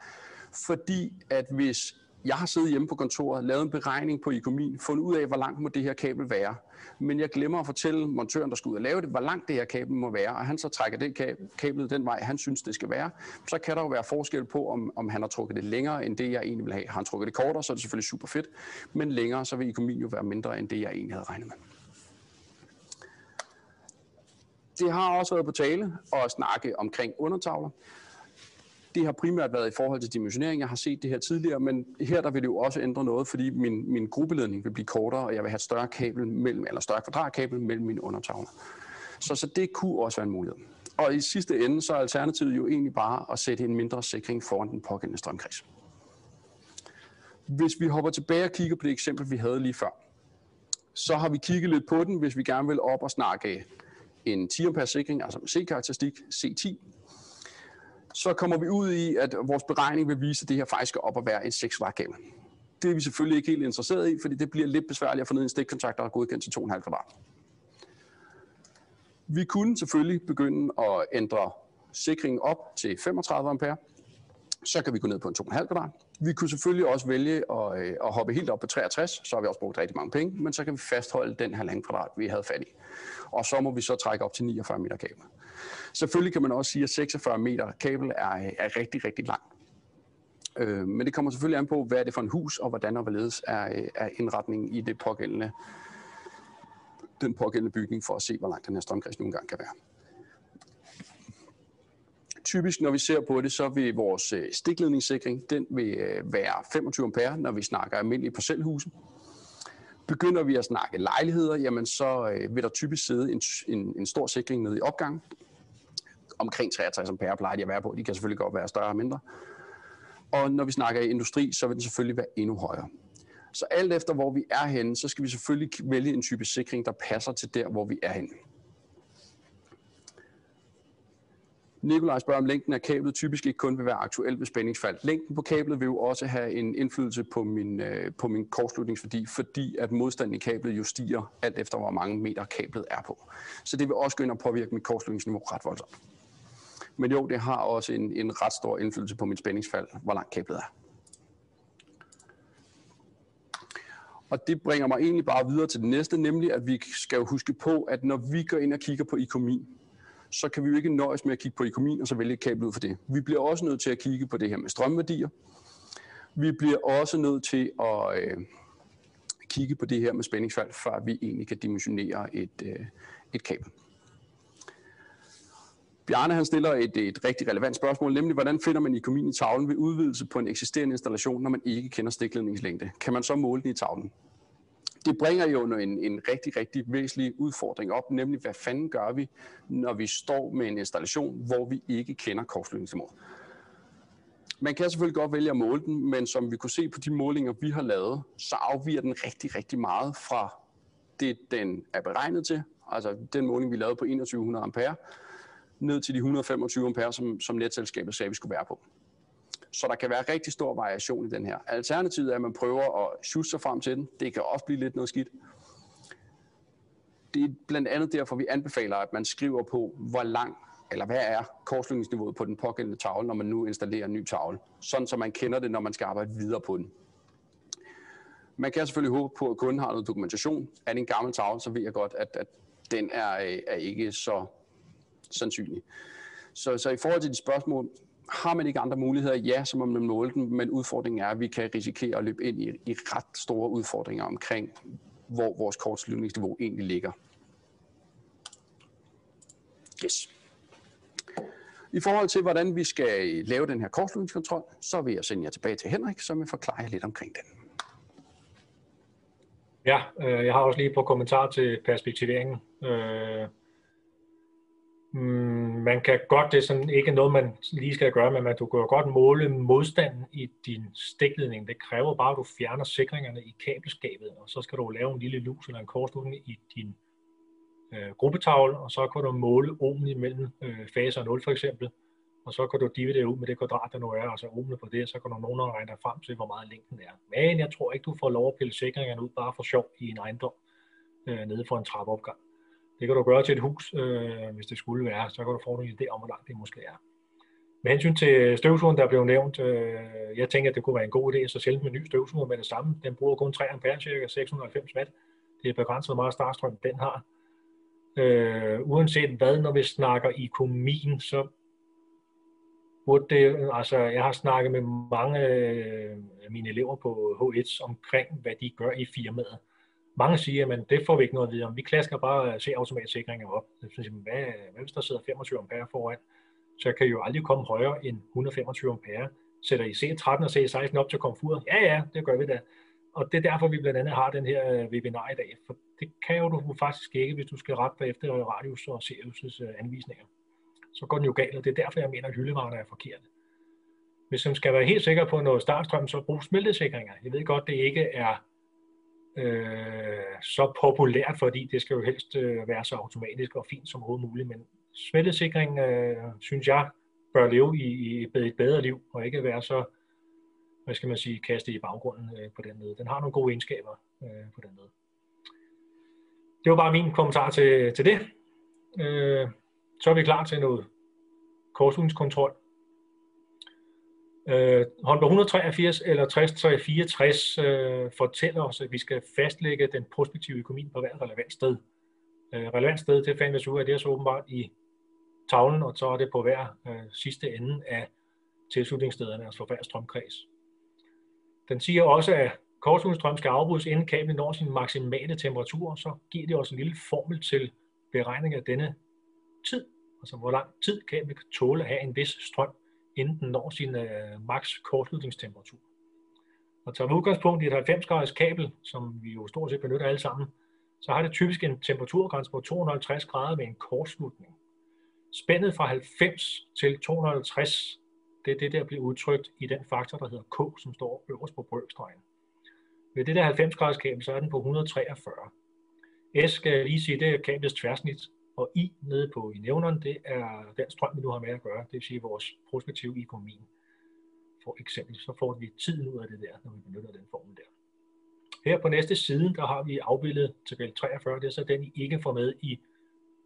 Fordi at hvis jeg har siddet hjemme på kontoret, lavet en beregning på økonomien, fundet ud af, hvor langt må det her kabel være. Men jeg glemmer at fortælle montøren, der skal ud og lave det, hvor langt det her kabel må være, og han så trækker det kabel den vej, han synes, det skal være. Så kan der jo være forskel på, om, om han har trukket det længere, end det, jeg egentlig vil have. Har han trukket det kortere, så er det selvfølgelig super fedt, men længere, så vil økonomien jo være mindre, end det, jeg egentlig havde regnet med. Det har også været på tale at snakke omkring undertavler. Det har primært været i forhold til dimensionering. Jeg har set det her tidligere, men her der vil det jo også ændre noget, fordi min, min gruppeledning vil blive kortere, og jeg vil have større kabel mellem, eller større kvadratkabel mellem mine undertavler. Så, så det kunne også være en mulighed. Og i sidste ende, så er alternativet jo egentlig bare at sætte en mindre sikring foran den pågældende strømkreds. Hvis vi hopper tilbage og kigger på det eksempel, vi havde lige før, så har vi kigget lidt på den, hvis vi gerne vil op og snakke en 10 ampere sikring, altså med C-karakteristik, C10, så kommer vi ud i, at vores beregning vil vise, at det her faktisk skal op og være en 6 watt kabel. Det er vi selvfølgelig ikke helt interesseret i, fordi det bliver lidt besværligt at få ned en stikkontakt, der er godkendt til 2,5 kvadrat. Vi kunne selvfølgelig begynde at ændre sikringen op til 35 ampere. Så kan vi gå ned på en 2,5 kvadrat. Vi kunne selvfølgelig også vælge at, øh, at hoppe helt op på 63, så har vi også brugt rigtig mange penge, men så kan vi fastholde den her kvadrat, vi havde fat i og så må vi så trække op til 49 meter kabel. Selvfølgelig kan man også sige, at 46 meter kabel er, øh, er rigtig, rigtig lang. Øh, men det kommer selvfølgelig an på, hvad er det for en hus, og hvordan og hvorledes er, øh, er indretningen i det pågældende, den pågældende bygning, for at se, hvor langt den her strømkreds nogle gange kan være. Typisk, når vi ser på det, så vil vores øh, stikledningssikring, den vil øh, være 25 ampere, når vi snakker almindelige parcelhuse. Begynder vi at snakke lejligheder, jamen så øh, vil der typisk sidde en, en, en stor sikring nede i opgang. Omkring 63 ampere plejer de at være på. De kan selvfølgelig godt være større og mindre. Og når vi snakker i industri, så vil den selvfølgelig være endnu højere. Så alt efter hvor vi er henne, så skal vi selvfølgelig vælge en type sikring, der passer til der, hvor vi er henne. Nikolaj spørger, om længden af kablet typisk ikke kun vil være aktuel ved spændingsfald. Længden på kablet vil jo også have en indflydelse på min, øh, på min kortslutningsværdi, fordi at modstanden i kablet jo stiger alt efter, hvor mange meter kablet er på. Så det vil også gå ind og påvirke mit kortslutningsniveau ret voldsomt. Men jo, det har også en, en ret stor indflydelse på mit spændingsfald, hvor langt kablet er. Og det bringer mig egentlig bare videre til det næste, nemlig at vi skal huske på, at når vi går ind og kigger på økonomi, så kan vi jo ikke nøjes med at kigge på økonomien og så vælge et kabel ud for det. Vi bliver også nødt til at kigge på det her med strømværdier. Vi bliver også nødt til at øh, kigge på det her med spændingsfald, før vi egentlig kan dimensionere et, øh, et kabel. Bjarne han stiller et, et rigtig relevant spørgsmål, nemlig hvordan finder man økonomien i tavlen ved udvidelse på en eksisterende installation, når man ikke kender stikledningslængde? Kan man så måle den i tavlen? Det bringer jo en, en rigtig, rigtig væsentlig udfordring op, nemlig hvad fanden gør vi, når vi står med en installation, hvor vi ikke kender kortslutningsniveauet? Man kan selvfølgelig godt vælge at måle den, men som vi kunne se på de målinger, vi har lavet, så afviger den rigtig, rigtig meget fra det, den er beregnet til. Altså den måling, vi lavede på 2100 ampere, ned til de 125 ampere, som, som netselskabet sagde, vi skulle være på. Så der kan være rigtig stor variation i den her. Alternativet er, at man prøver at sjusse sig frem til den. Det kan også blive lidt noget skidt. Det er blandt andet derfor, vi anbefaler, at man skriver på, hvor lang eller hvad er kortslutningsniveauet på den pågældende tavle, når man nu installerer en ny tavle, sådan så man kender det, når man skal arbejde videre på den. Man kan selvfølgelig håbe på, at kunden har noget dokumentation. Er det en gammel tavle, så ved jeg godt, at, at den er, øh, er ikke så sandsynlig. Så, så i forhold til de spørgsmål, har man ikke andre muligheder? Ja, så må man måle dem, men udfordringen er, at vi kan risikere at løbe ind i, i ret store udfordringer omkring, hvor vores kortslutningsniveau egentlig ligger. Yes. I forhold til, hvordan vi skal lave den her kortslutningskontrol, så vil jeg sende jer tilbage til Henrik, som vil forklare jer lidt omkring den. Ja, øh, jeg har også lige på kommentar til perspektiveringen. Øh, Mm, man kan godt, det er sådan ikke noget, man lige skal gøre, men man, du kan godt måle modstanden i din stikledning. Det kræver bare, at du fjerner sikringerne i kabelskabet, og så skal du lave en lille lus eller en kortslutning i din øh, gruppetavle, og så kan du måle ohmene mellem øh, fase og 0 for eksempel, og så kan du dividere ud med det kvadrat, der nu er, altså ohmene på det, så kan du nogenlunde regne dig frem til, hvor meget længden er. Men jeg tror ikke, du får lov at pille sikringerne ud bare for sjov i en ejendom øh, nede for en trappeopgang. Det kan du gøre til et hus, øh, hvis det skulle være, så kan du få en idé om, hvor langt det måske er. Med hensyn til støvsugeren, der blev nævnt, øh, jeg tænker, at det kunne være en god idé, så selv med en ny støvsuger med det samme. Den bruger kun 3 ampere, cirka 690 watt. Det er begrænset, hvor meget startstrøm den har. Øh, uanset hvad, når vi snakker i komin, så burde det, altså jeg har snakket med mange øh, af mine elever på H1 omkring, hvad de gør i firmaet. Mange siger, at det får vi ikke noget at vide om. Vi klasker bare øh, se automatsikringer op. Så synes hvad, hvad hvis der sidder 25 ampere foran? Så kan I jo aldrig komme højere end 125 ampere. Sætter I C13 og C16 op til komfuret? Ja, ja, det gør vi da. Og det er derfor, vi blandt andet har den her øh, webinar i dag. For det kan jo du faktisk ikke, hvis du skal rette dig efter radius og Sirius' øh, anvisninger. Så går den jo galt, og det er derfor, jeg mener, at hyldevarerne er forkerte. Hvis man skal være helt sikker på noget startstrøm, så brug smeltesikringer. Jeg ved godt, det ikke er øh, så populært, fordi det skal jo helst øh, være så automatisk og fint som overhovedet muligt. Men smittesikring, øh, synes jeg, bør leve i, i et bedre liv, og ikke være så, hvad skal man sige, kastet i baggrunden øh, på den måde. Den har nogle gode egenskaber øh, på den måde. Det var bare min kommentar til, til det. Øh, så er vi klar til noget kortslutningskontrol. Øh, håndbog 183 eller 6364 øh, fortæller os, at vi skal fastlægge den prospektive økonomi på hver relevant sted. Øh, relevant sted, det fandt vi ud af, det er så åbenbart i tavlen, og så er det på hver øh, sidste ende af tilslutningsstederne, altså for hver strømkreds. Den siger også, at kortslutningsstrøm skal afbrydes, inden kablet når sin maksimale temperatur, så giver det også en lille formel til beregning af denne tid, altså hvor lang tid kablet kan tåle at have en vis strøm inden den når sin øh, maks kortslutningstemperatur. Og tager vi udgangspunkt i et 90 graders kabel, som vi jo stort set benytter alle sammen, så har det typisk en temperaturgrænse på 250 grader med en kortslutning. Spændet fra 90 til 250, det er det, der bliver udtrykt i den faktor, der hedder K, som står øverst på brøkstregen. Ved det der 90 graders kabel, så er den på 143. S skal jeg lige sige, det er kablets tværsnit, og I nede på i nævneren, det er den strøm, vi nu har med at gøre, det vil sige vores prospektiv i økonomien. For eksempel, så får vi tiden ud af det der, når vi benytter den formel der. Her på næste side, der har vi afbildet tabel 43, det er så den, I ikke får med i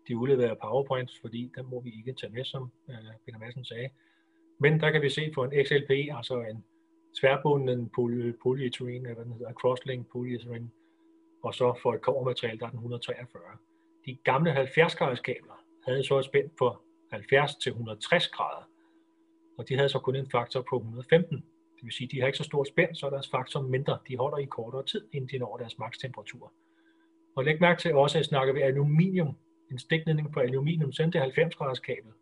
de udleverede powerpoints, fordi den må vi ikke tage med, som øh, Peter Madsen sagde. Men der kan vi se på en XLP, altså en tværbunden poly, polyethylene, hvad den hedder, crosslink polyethylene, og så for et kovermateriale, der er den 143 de gamle 70 graders kabler, havde så et spænd på 70 til 160 grader, og de havde så kun en faktor på 115. Det vil sige, de har ikke så stort spænd, så er deres faktor mindre. De holder i kortere tid, inden de når deres makstemperatur. Og læg mærke til også, at jeg snakker ved aluminium, en stikledning på aluminium, sendt det 90 graders kabel,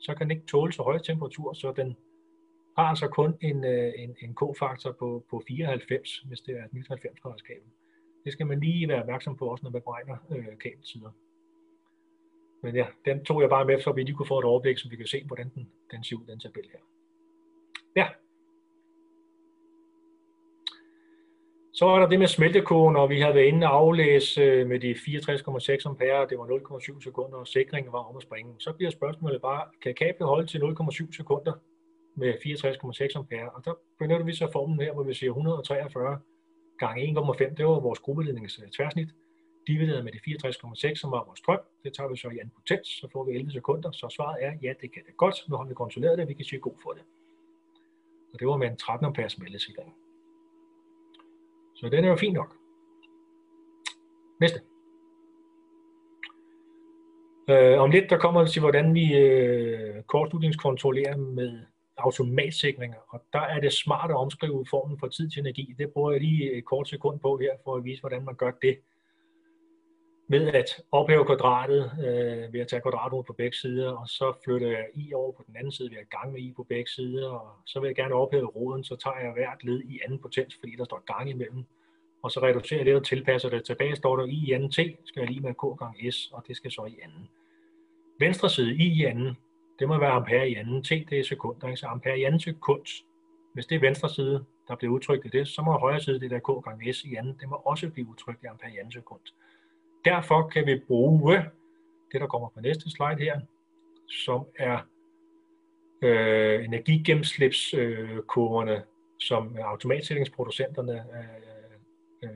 så kan den ikke tåle så høje temperatur, så den har altså kun en, øh, en, en K-faktor på, på 94, hvis det er et nyt 90 graders kabel. Det skal man lige være opmærksom på også, når man beregner øh, kabeltider. Men ja, den tog jeg bare med, så vi lige kunne få et overblik, så vi kan se, hvordan den, den ser ud, den tabel her. Ja. Så er der det med smeltekogen, og vi har været inde og aflæse øh, med de 64,6 ampere, det var 0,7 sekunder, og sikringen var om at springe. Så bliver spørgsmålet bare, kan kablet holde til 0,7 sekunder med 64,6 ampere? Og der benytter vi så formen her, hvor vi siger 143 gange 1,5, det var vores gruppeledningens øh, tværsnit divideret med de 64,6, som var vores strøm. Det tager vi så i anden potens, så får vi 11 sekunder. Så svaret er, ja, det kan det godt. Nu har vi kontrolleret det, vi kan sige god for det. Og det var med en 13 amperes meldesikring. Så den er jo fin nok. Næste. Øh, om lidt der kommer til, hvordan vi øh, kortslutningskontrollerer med automatsikringer, og der er det smart at omskrive formen for tid til energi. Det bruger jeg lige et kort sekund på her, for at vise, hvordan man gør det Ved at ophæve kvadratet øh, ved at tage kvadratet på begge sider, og så flytter jeg i over på den anden side ved at gang med i på begge sider, og så vil jeg gerne ophæve roden, så tager jeg hvert led i anden potens, fordi der står gang imellem, og så reducerer jeg det og tilpasser det. Tilbage står der i i anden t, skal jeg lige med k gange s, og det skal så i anden. Venstre side i i anden, det må være ampere i anden t, det er sekunder, så ampere i anden sekund. Hvis det er venstre side, der bliver udtrykt i det, så må højre side, det der k gange s i anden, det må også blive udtrykt i ampere i anden sekund. Derfor kan vi bruge det, der kommer på næste slide her, som er øh, energigennemslipskurverne, øh, som automatsætningsproducenterne øh, øh,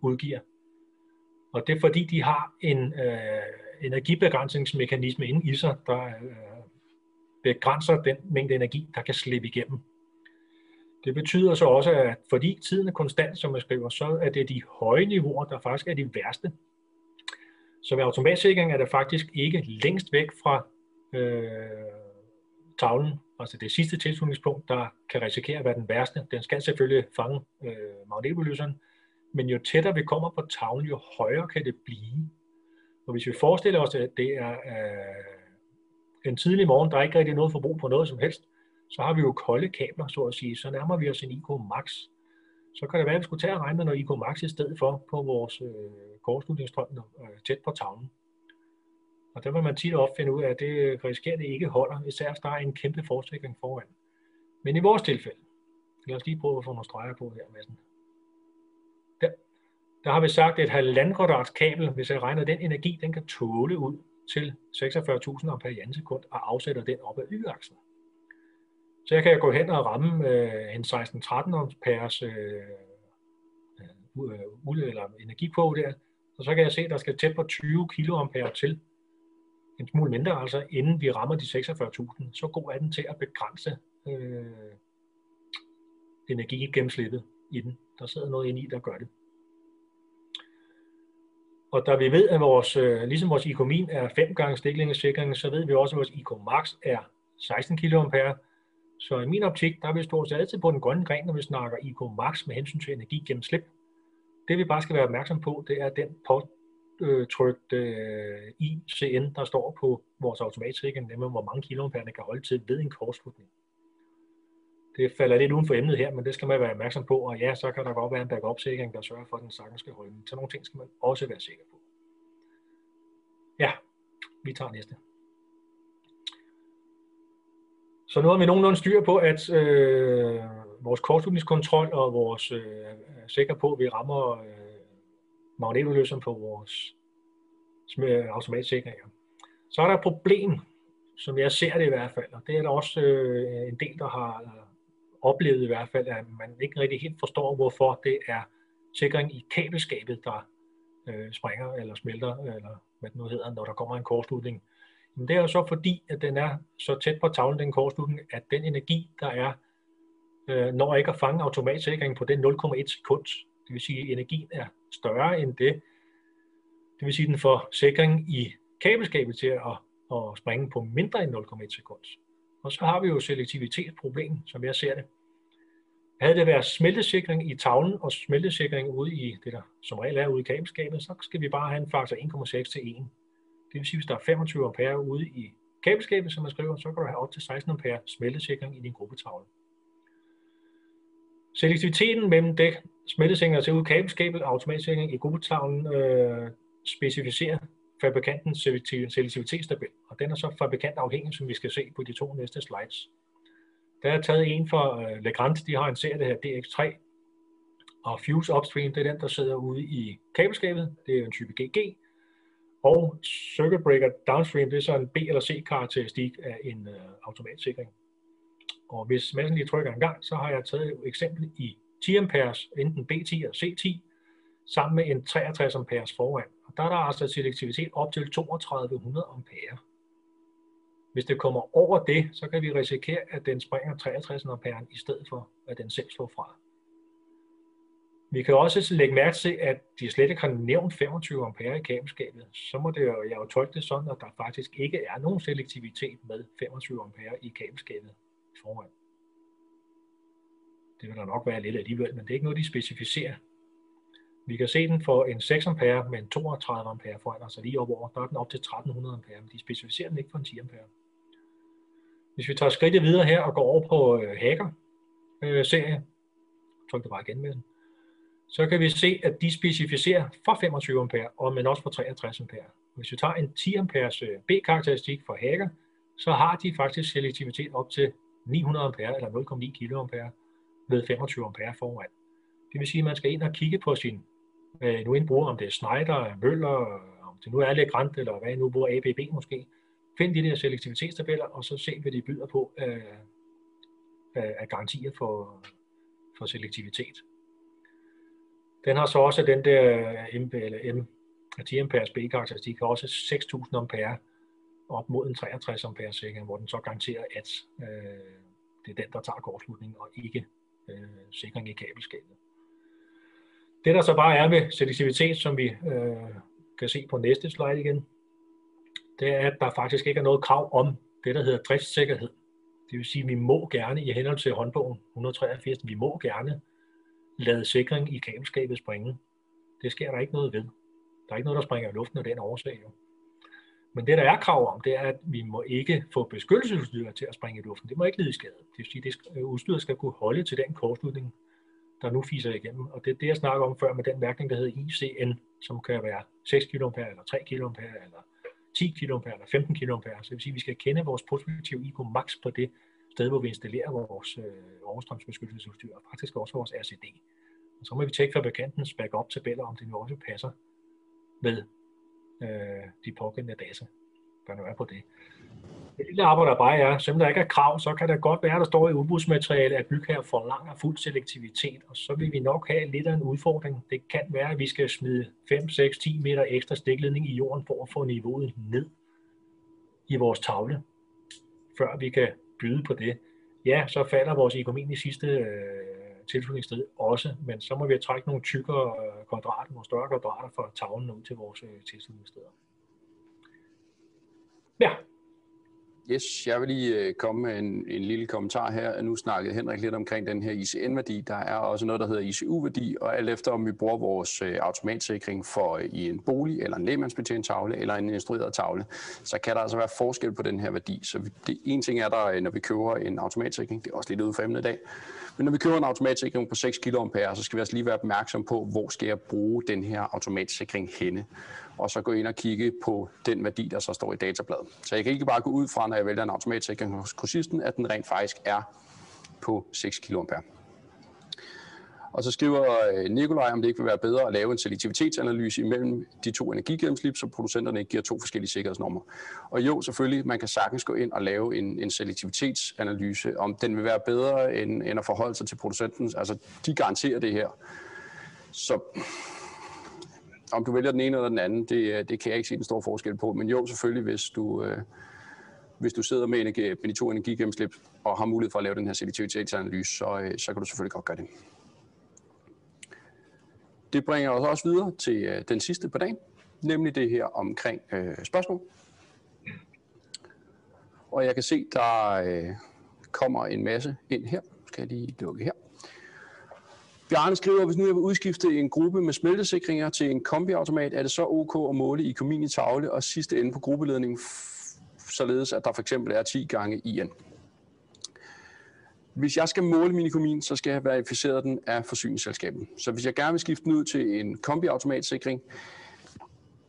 udgiver. Og det er fordi, de har en øh, energibegrænsningsmekanisme inde i sig, der øh, begrænser den mængde energi, der kan slippe igennem. Det betyder så også, at fordi tiden er konstant, som jeg skriver, så er det de høje niveauer, der faktisk er de værste. Så ved automatsikring er det faktisk ikke længst væk fra øh, tavlen, altså det sidste tilslutningspunkt, der kan risikere at være den værste. Den skal selvfølgelig fange øh, magnetbelyseren, men jo tættere vi kommer på tavlen, jo højere kan det blive. Og hvis vi forestiller os, at det er øh, en tidlig morgen, der er ikke rigtig noget forbrug på noget som helst, så har vi jo kolde kabler, så at sige, så nærmer vi os en IK max. Så kan det være, at vi skulle tage og regne med noget IK max i stedet for på vores øh, kortslutningsstrøm øh, tæt på tavlen. Og der vil man tit opfinde ud af, at det risikerer det ikke holder, især hvis der er en kæmpe forsikring foran. Men i vores tilfælde, lad os lige prøve at få nogle streger på her, Madsen. Der, der har vi sagt, at et halvanden kabel, hvis jeg regner den energi, den kan tåle ud til 46.000 ampere i sekund og afsætter den op ad y-aksen. Så jeg kan gå hen og ramme øh, en 16-13 amperes øh, øh, øh eller energikvote der, og så kan jeg se, at der skal tæt på 20 kiloampere til, en smule mindre altså, inden vi rammer de 46.000. Så god er den til at begrænse øh, energigennemslippet i den. Der sidder noget inde i, der gør det. Og da vi ved, at vores, øh, ligesom vores IK-min er 5 gange stiklingesikring, så ved vi også, at vores IK max er 16 kA. Så i min optik, der er vi stort set altid på den grønne gren, når vi snakker IK max med hensyn til energi gennem slip. Det vi bare skal være opmærksom på, det er den påtrykte øh, ICN, der står på vores automatsikring, nemlig hvor mange kiloampere kan holde til ved en kortslutning. Det falder lidt uden for emnet her, men det skal man være opmærksom på, og ja, så kan der godt være en backup-sikring, der sørger for, at den sagtens skal holde. Så nogle ting skal man også være sikker på. Ja, vi tager næste. Så nu har vi nogenlunde styr på, at øh, vores kortslutningskontrol og vores øh, er sikre på, at vi rammer øh, magnetudløseren på vores automatsikringer. Så er der et problem, som jeg ser det i hvert fald, og det er der også øh, en del, der har oplevede oplevet i hvert fald, at man ikke rigtig helt forstår, hvorfor det er sikring i kabelskabet, der øh, springer eller smelter, eller hvad det nu hedder, når der kommer en kortslutning. Men det er jo så fordi, at den er så tæt på tavlen, den kortslutning, at den energi, der er øh, når ikke at fange automatsikringen på den 0,1 sekund. Det vil sige, at energien er større end det. Det vil sige, at den får sikring i kabelskabet til at at springe på mindre end 0,1 sekund. Og så har vi jo selektivitetsproblem, som jeg ser det. Havde det været smeltesikring i tavlen og smeltesikring ude i det, der som regel er ude i kabelskabet, så skal vi bare have en faktor 1,6 til 1. Det vil sige, hvis der er 25 ampere ude i kabelskabet, som man skriver, så kan du have op til 16 ampere smeltesikring i din gruppetavle. Selektiviteten mellem det smeltesikring til ude i kabelskabet og automatsikring i gruppetavlen øh, specificerer fabrikantens selektivitetstabel, og den er så fabrikantafhængig, som vi skal se på de to næste slides. Der er taget en for øh, Legrand, de har en serie, der hedder DX3, og Fuse Upstream, det er den, der sidder ude i kabelskabet, det er en type GG, og Circuit Breaker Downstream, det er så en B- eller C-karakteristik af en uh, automatsikring. Og hvis massen lige trykker en gang, så har jeg taget et eksempel i 10 amperes, enten B10 eller C10, sammen med en 63 amperes foran. Der er der altså selektivitet op til 3200 ampere. Hvis det kommer over det, så kan vi risikere, at den springer 63 ampere i stedet for, at den selv slår fra. Vi kan også lægge mærke til, at de slet ikke har nævnt 25 ampere i kabelskabet. Så må det jo, jeg jo tolke det sådan, at der faktisk ikke er nogen selektivitet med 25 ampere i kabelskabet foran. Det vil der nok være lidt alligevel, men det er ikke noget, de specificerer. Vi kan se den for en 6 ampere med en 32 ampere foran, altså lige op over, der er den op til 1300 ampere, men de specificerer den ikke for en 10 ampere. Hvis vi tager skridtet videre her og går over på øh, Hacker-serie, øh, tryk det bare igen med den, så kan vi se, at de specificerer for 25 ampere, og men også for 63 ampere. Hvis vi tager en 10 amperes øh, B-karakteristik for Hacker, så har de faktisk selektivitet op til 900 ampere eller 0,9 kA ved 25 ampere foran. Det vil sige, at man skal ind og kigge på sin, øh, nu bruger, om det er Schneider, Møller, om det nu er Legrand, eller hvad nu bruger ABB måske. Find de der selektivitetstabeller, og så se, hvad de byder på af, af garantier for, for selektivitet. Den har så også den der M, eller M 10 amperes B-karakteristik, har også 6.000 ampere op mod en 63 ampere sikring, hvor den så garanterer, at øh, det er den, der tager kortslutningen, og ikke øh, sikring i kabelskabet. Det der så bare er ved selektivitet, som vi øh, kan se på næste slide igen, det er, at der faktisk ikke er noget krav om det, der hedder driftssikkerhed. Det vil sige, at vi må gerne i henhold til håndbogen 183, vi må gerne lade sikring i kabelskabet springe. Det sker der ikke noget ved. Der er ikke noget, der springer i luften af den årsag. Jo. Men det, der er krav om, det er, at vi må ikke få beskyttelsesudstyr til at springe i luften. Det må ikke lide skade. Det vil sige, at udstyret skal kunne holde til den kortslutning, der nu fiser igennem. Og det er det, jeg snakker om før med den mærkning, der hedder ICN, som kan være 6 kA eller 3 kA eller 10 kA eller 15 kA. Så det vil sige, at vi skal kende vores positive IQ max på det sted, hvor vi installerer vores øh, overstrømsbeskyttelsesudstyr, og faktisk også vores RCD. Og så må vi tjekke fabrikantens backup-tabeller, om det nu også passer med øh, de pågældende data, der nu på det. Det lille arbejde, der bare er, selvom der ikke er krav, så kan det godt være, der står i udbudsmateriale, at bygherrer forlanger fuld selektivitet, og så vil vi nok have lidt af en udfordring. Det kan være, at vi skal smide 5, 6, 10 meter ekstra stikledning i jorden for at få niveauet ned i vores tavle, før vi kan byde på det. Ja, så falder vores økonomi i sidste øh, tilslutningssted også, men så må vi trække nogle tykkere øh, kvadrater, nogle større kvadrater fra tavlen ud til vores øh, tilslutningssteder. Ja. Yes, jeg vil lige øh, komme med en, en lille kommentar her. Nu snakkede Henrik lidt omkring den her ICN-værdi. Der er også noget, der hedder ICU-værdi, og alt efter om vi bruger vores øh, automatsikring for øh, i en bolig, eller en lægemandsbetjent tavle, eller en instrueret tavle, så kan der altså være forskel på den her værdi. Så det, en ting er der, når vi køber en automatsikring, det er også lidt ude for emnet i dag, men når vi køber en automatsikring på 6 kA, så skal vi altså lige være opmærksom på, hvor skal jeg bruge den her automatsikring henne. Og så gå ind og kigge på den værdi, der så står i databladet. Så jeg kan ikke bare gå ud fra, når jeg vælger en automatsikring hos kursisten, at den rent faktisk er på 6 kA. Og så skriver øh, Nikolaj, om det ikke vil være bedre at lave en selektivitetsanalyse imellem de to energigennemslip, så producenterne ikke giver to forskellige sikkerhedsnumre. Og jo, selvfølgelig, man kan sagtens gå ind og lave en, en selektivitetsanalyse, om den vil være bedre end, end at forholde sig til producenten. Altså, de garanterer det her. Så om du vælger den ene eller den anden, det, det kan jeg ikke se en stor forskel på. Men jo, selvfølgelig, hvis du, øh, hvis du sidder med, energi, med de to energigennemslip og har mulighed for at lave den her selektivitetsanalyse, så, øh, så kan du selvfølgelig godt gøre det. Det bringer os også videre til øh, den sidste på dagen, nemlig det her omkring øh, spørgsmål. Og jeg kan se, der øh, kommer en masse ind her. Skal jeg lige lukke her. Bjarne skriver, hvis nu jeg vil udskifte en gruppe med smeltesikringer til en kombiautomat, er det så ok at måle i komin i tavle og sidste ende på gruppeledningen, således at der for eksempel er 10 gange IN. Hvis jeg skal måle min komin, så skal jeg verificere den af forsyningsselskabet. Så hvis jeg gerne vil skifte den ud til en kombiautomatsikring,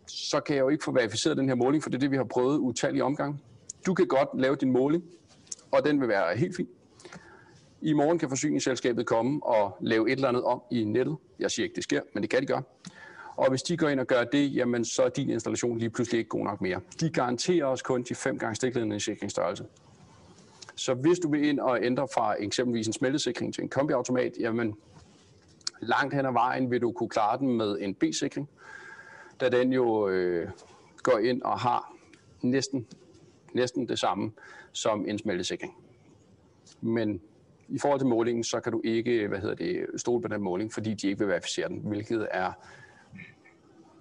så kan jeg jo ikke få verificeret den her måling, for det er det, vi har prøvet utallige omgang. Du kan godt lave din måling, og den vil være helt fin. I morgen kan forsyningsselskabet komme og lave et eller andet om i nettet. Jeg siger ikke, det sker, men det kan de gøre. Og hvis de går ind og gør det, jamen så er din installation lige pludselig ikke god nok mere. De garanterer os kun de fem gange stikledningssikringsstørrelse. Så hvis du vil ind og ændre fra eksempelvis en smeltesikring til en kombiautomat, jamen langt hen ad vejen vil du kunne klare den med en B-sikring, da den jo øh, går ind og har næsten, næsten det samme som en smeltesikring. Men i forhold til målingen, så kan du ikke hvad hedder det, stole på den måling, fordi de ikke vil verificere den, hvilket er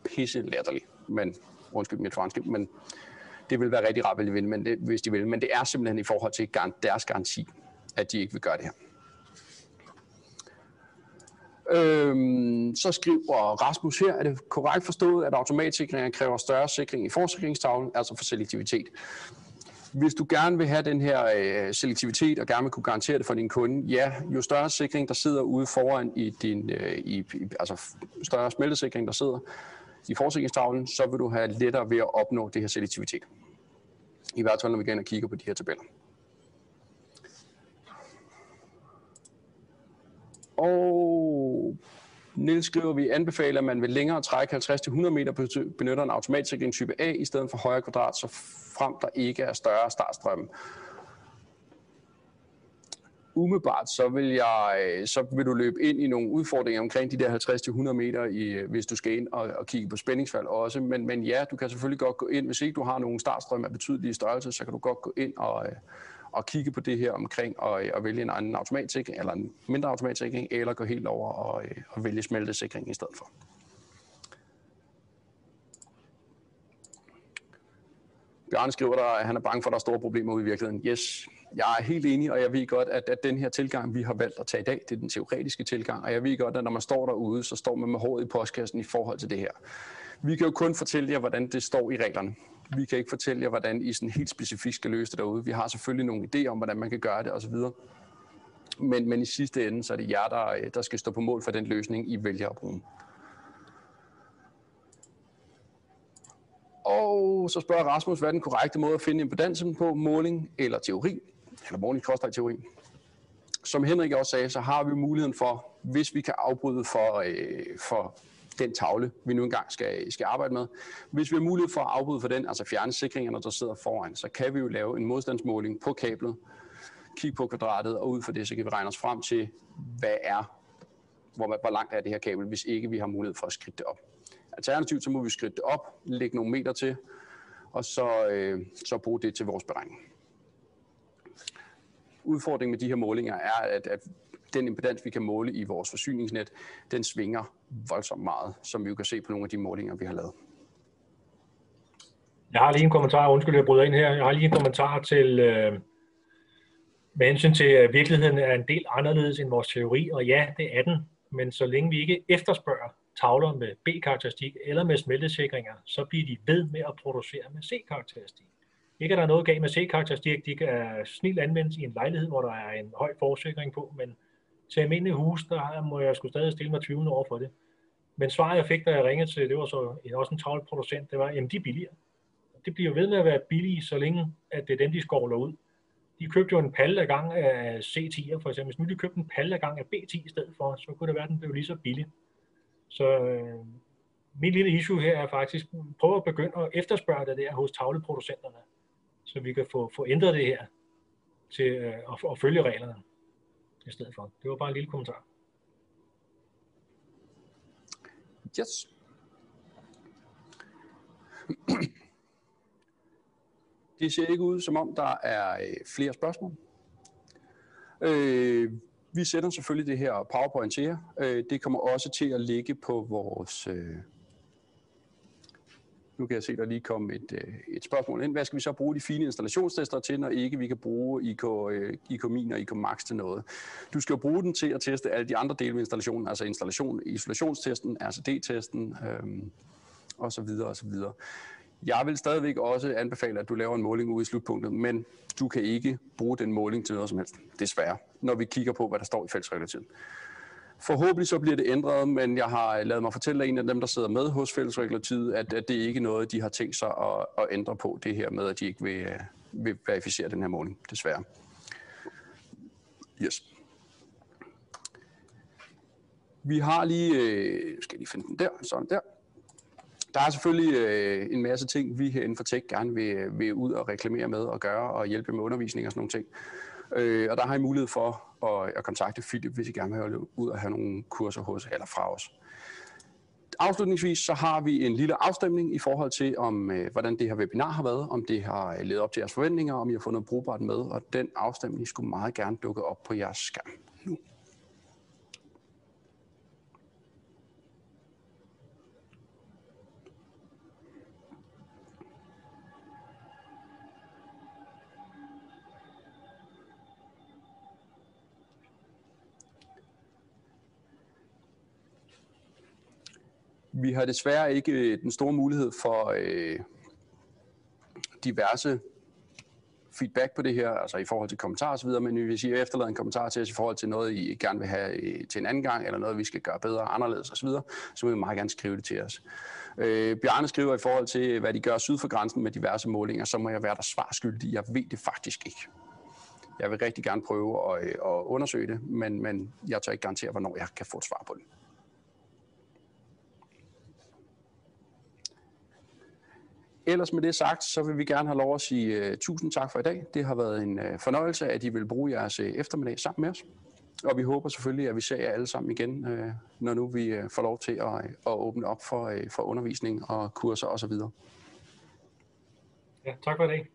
pisse latterligt. Men, undskyld mit franske, men det vil være rigtig rart, men det, hvis de vil. Men det er simpelthen i forhold til deres garanti, at de ikke vil gøre det her. Øhm, så skriver Rasmus her, er det korrekt forstået, at automatsikringer kræver større sikring i forsikringstavlen, altså for selektivitet? Hvis du gerne vil have den her øh, selektivitet og gerne vil kunne garantere det for din kunde, ja, jo større sikring, der sidder ude foran i din, øh, i, altså større smeltesikring, der sidder i forsikringstavlen, så vil du have lettere ved at opnå det her selektivitet. I hvert fald, når vi går ind og kigger på de her tabeller. Og Niels skriver, at vi anbefaler, at man ved længere træk 50-100 meter benytter en automatsikring type A i stedet for højre kvadrat, så frem der ikke er større startstrømme. Umiddelbart så vil, jeg, øh, så vil du løbe ind i nogle udfordringer omkring de der 50-100 meter, i, øh, hvis du skal ind og, og kigge på spændingsfald også. Men, men ja, du kan selvfølgelig godt gå ind, hvis ikke du har nogen startstrøm af betydelige størrelse, så kan du godt gå ind og, øh, og kigge på det her omkring og, og vælge en anden automatsikring, eller en mindre automatsikring, eller gå helt over og, og vælge smeltesikring i stedet for. Bjørn skriver der, at han er bange for, at der er store problemer ude i virkeligheden. Yes, jeg er helt enig, og jeg ved godt, at, at den her tilgang, vi har valgt at tage i dag, det er den teoretiske tilgang, og jeg ved godt, at når man står derude, så står man med håret i postkassen i forhold til det her. Vi kan jo kun fortælle jer, hvordan det står i reglerne. Vi kan ikke fortælle jer, hvordan I sådan helt specifikt skal løse det derude. Vi har selvfølgelig nogle idéer om, hvordan man kan gøre det osv. Men, men i sidste ende, så er det jer, der, der skal stå på mål for den løsning, I vælger at bruge. Og så spørger Rasmus, hvad er den korrekte måde at finde impedansen på, måling eller teori, eller måling teori. Som Henrik også sagde, så har vi muligheden for, hvis vi kan afbryde for, øh, for den tavle, vi nu engang skal, skal arbejde med. Hvis vi har mulighed for at afbryde for den, altså fjerne sikringerne, der sidder foran, så kan vi jo lave en modstandsmåling på kablet, kigge på kvadratet, og ud fra det, så kan vi regne os frem til, hvad er, hvor, hvor langt er det her kabel, hvis ikke vi har mulighed for at skridte det op. Alternativt så må vi skridte det op, lægge nogle meter til, og så, øh, så bruge det til vores beregning. Udfordringen med de her målinger er, at, at den impedans, vi kan måle i vores forsyningsnet, den svinger voldsomt meget, som vi jo kan se på nogle af de målinger, vi har lavet. Jeg har lige en kommentar, undskyld, jeg bryder ind her. Jeg har lige en kommentar til, øh, med hensyn til, at virkeligheden er en del anderledes end vores teori, og ja, det er den, men så længe vi ikke efterspørger tavler med B-karakteristik eller med smeltesikringer, så bliver de ved med at producere med C-karakteristik. Ikke at der er noget galt med C-karakteristik, de kan snilt anvendes i en lejlighed, hvor der er en høj forsikring på, men til almindelige hus, der må jeg skulle stadig stille mig 20 over for det. Men svaret jeg fik, da jeg ringede til, det var så en, også en tavleproducent, det var, jamen de er billigere. Det bliver ved med at være billige, så længe at det er dem, de skovler ud. De købte jo en palle af gang af C10'er for eksempel. Hvis nu de købte en palle af gang af B10 i stedet for, så kunne det være, at den blev lige så billig. Så øh, mit lille issue her er faktisk, prøv at begynde at efterspørge det der hos tavleproducenterne, så vi kan få, få ændret det her til øh, at, at følge reglerne i stedet for. Det var bare en lille kommentar. Yes. [CLEARS THROAT] Det ser ikke ud, som om der er øh, flere spørgsmål. Øh, vi sender selvfølgelig det her PowerPoint til jer. Øh, det kommer også til at ligge på vores, øh, nu kan jeg se, der lige kom et, øh, et spørgsmål ind. Hvad skal vi så bruge de fine installationstester til, når ikke vi kan bruge IK, øh, IK Min og IK Max til noget? Du skal jo bruge den til at teste alle de andre dele ved installationen, altså installation, isolationstesten, RCD-testen, øh, og så videre og så videre. Jeg vil stadigvæk også anbefale, at du laver en måling ude i slutpunktet, men du kan ikke bruge den måling til noget som helst, desværre, når vi kigger på, hvad der står i fællesregulativ. Forhåbentlig så bliver det ændret, men jeg har øh, lavet mig fortælle af en af dem, der sidder med hos fællesregulativet, at, at det ikke er noget, de har tænkt sig at, at ændre på, det her med, at de ikke vil, øh, vil verificere den her måling, desværre. Yes. Vi har lige, øh, skal lige finde den der, sådan der. Der er selvfølgelig øh, en masse ting, vi herinde for Tech gerne vil, øh, vil ud og reklamere med og gøre og hjælpe med undervisning og sådan nogle ting. Øh, og der har I mulighed for og at kontakte Philip, hvis I gerne vil have ud og have nogle kurser hos eller fra os. Afslutningsvis så har vi en lille afstemning i forhold til, om øh, hvordan det her webinar har været, om det har øh, levet op til jeres forventninger, om I har fundet brugbart med, og den afstemning skulle meget gerne dukke op på jeres skærm Vi har desværre ikke øh, den store mulighed for øh, diverse feedback på det her, altså i forhold til kommentarer osv., men hvis I efterlader en kommentar til os i forhold til noget, I gerne vil have øh, til en anden gang, eller noget, vi skal gøre bedre og anderledes osv., så vil I meget gerne skrive det til os. Øh, Bjarne skriver i forhold til, hvad de gør syd for grænsen med diverse målinger, så må jeg være der svarskyldig. Jeg ved det faktisk ikke. Jeg vil rigtig gerne prøve at, øh, at undersøge det, men, men jeg tør ikke garantere, hvornår jeg kan få et svar på det. Ellers med det sagt, så vil vi gerne have lov at sige uh, tusind tak for i dag. Det har været en uh, fornøjelse, at I vil bruge jeres uh, eftermiddag sammen med os. Og vi håber selvfølgelig, at vi ser jer alle sammen igen, uh, når nu vi uh, får lov til at, at åbne op for, uh, for undervisning og kurser osv. Ja, tak for i dag.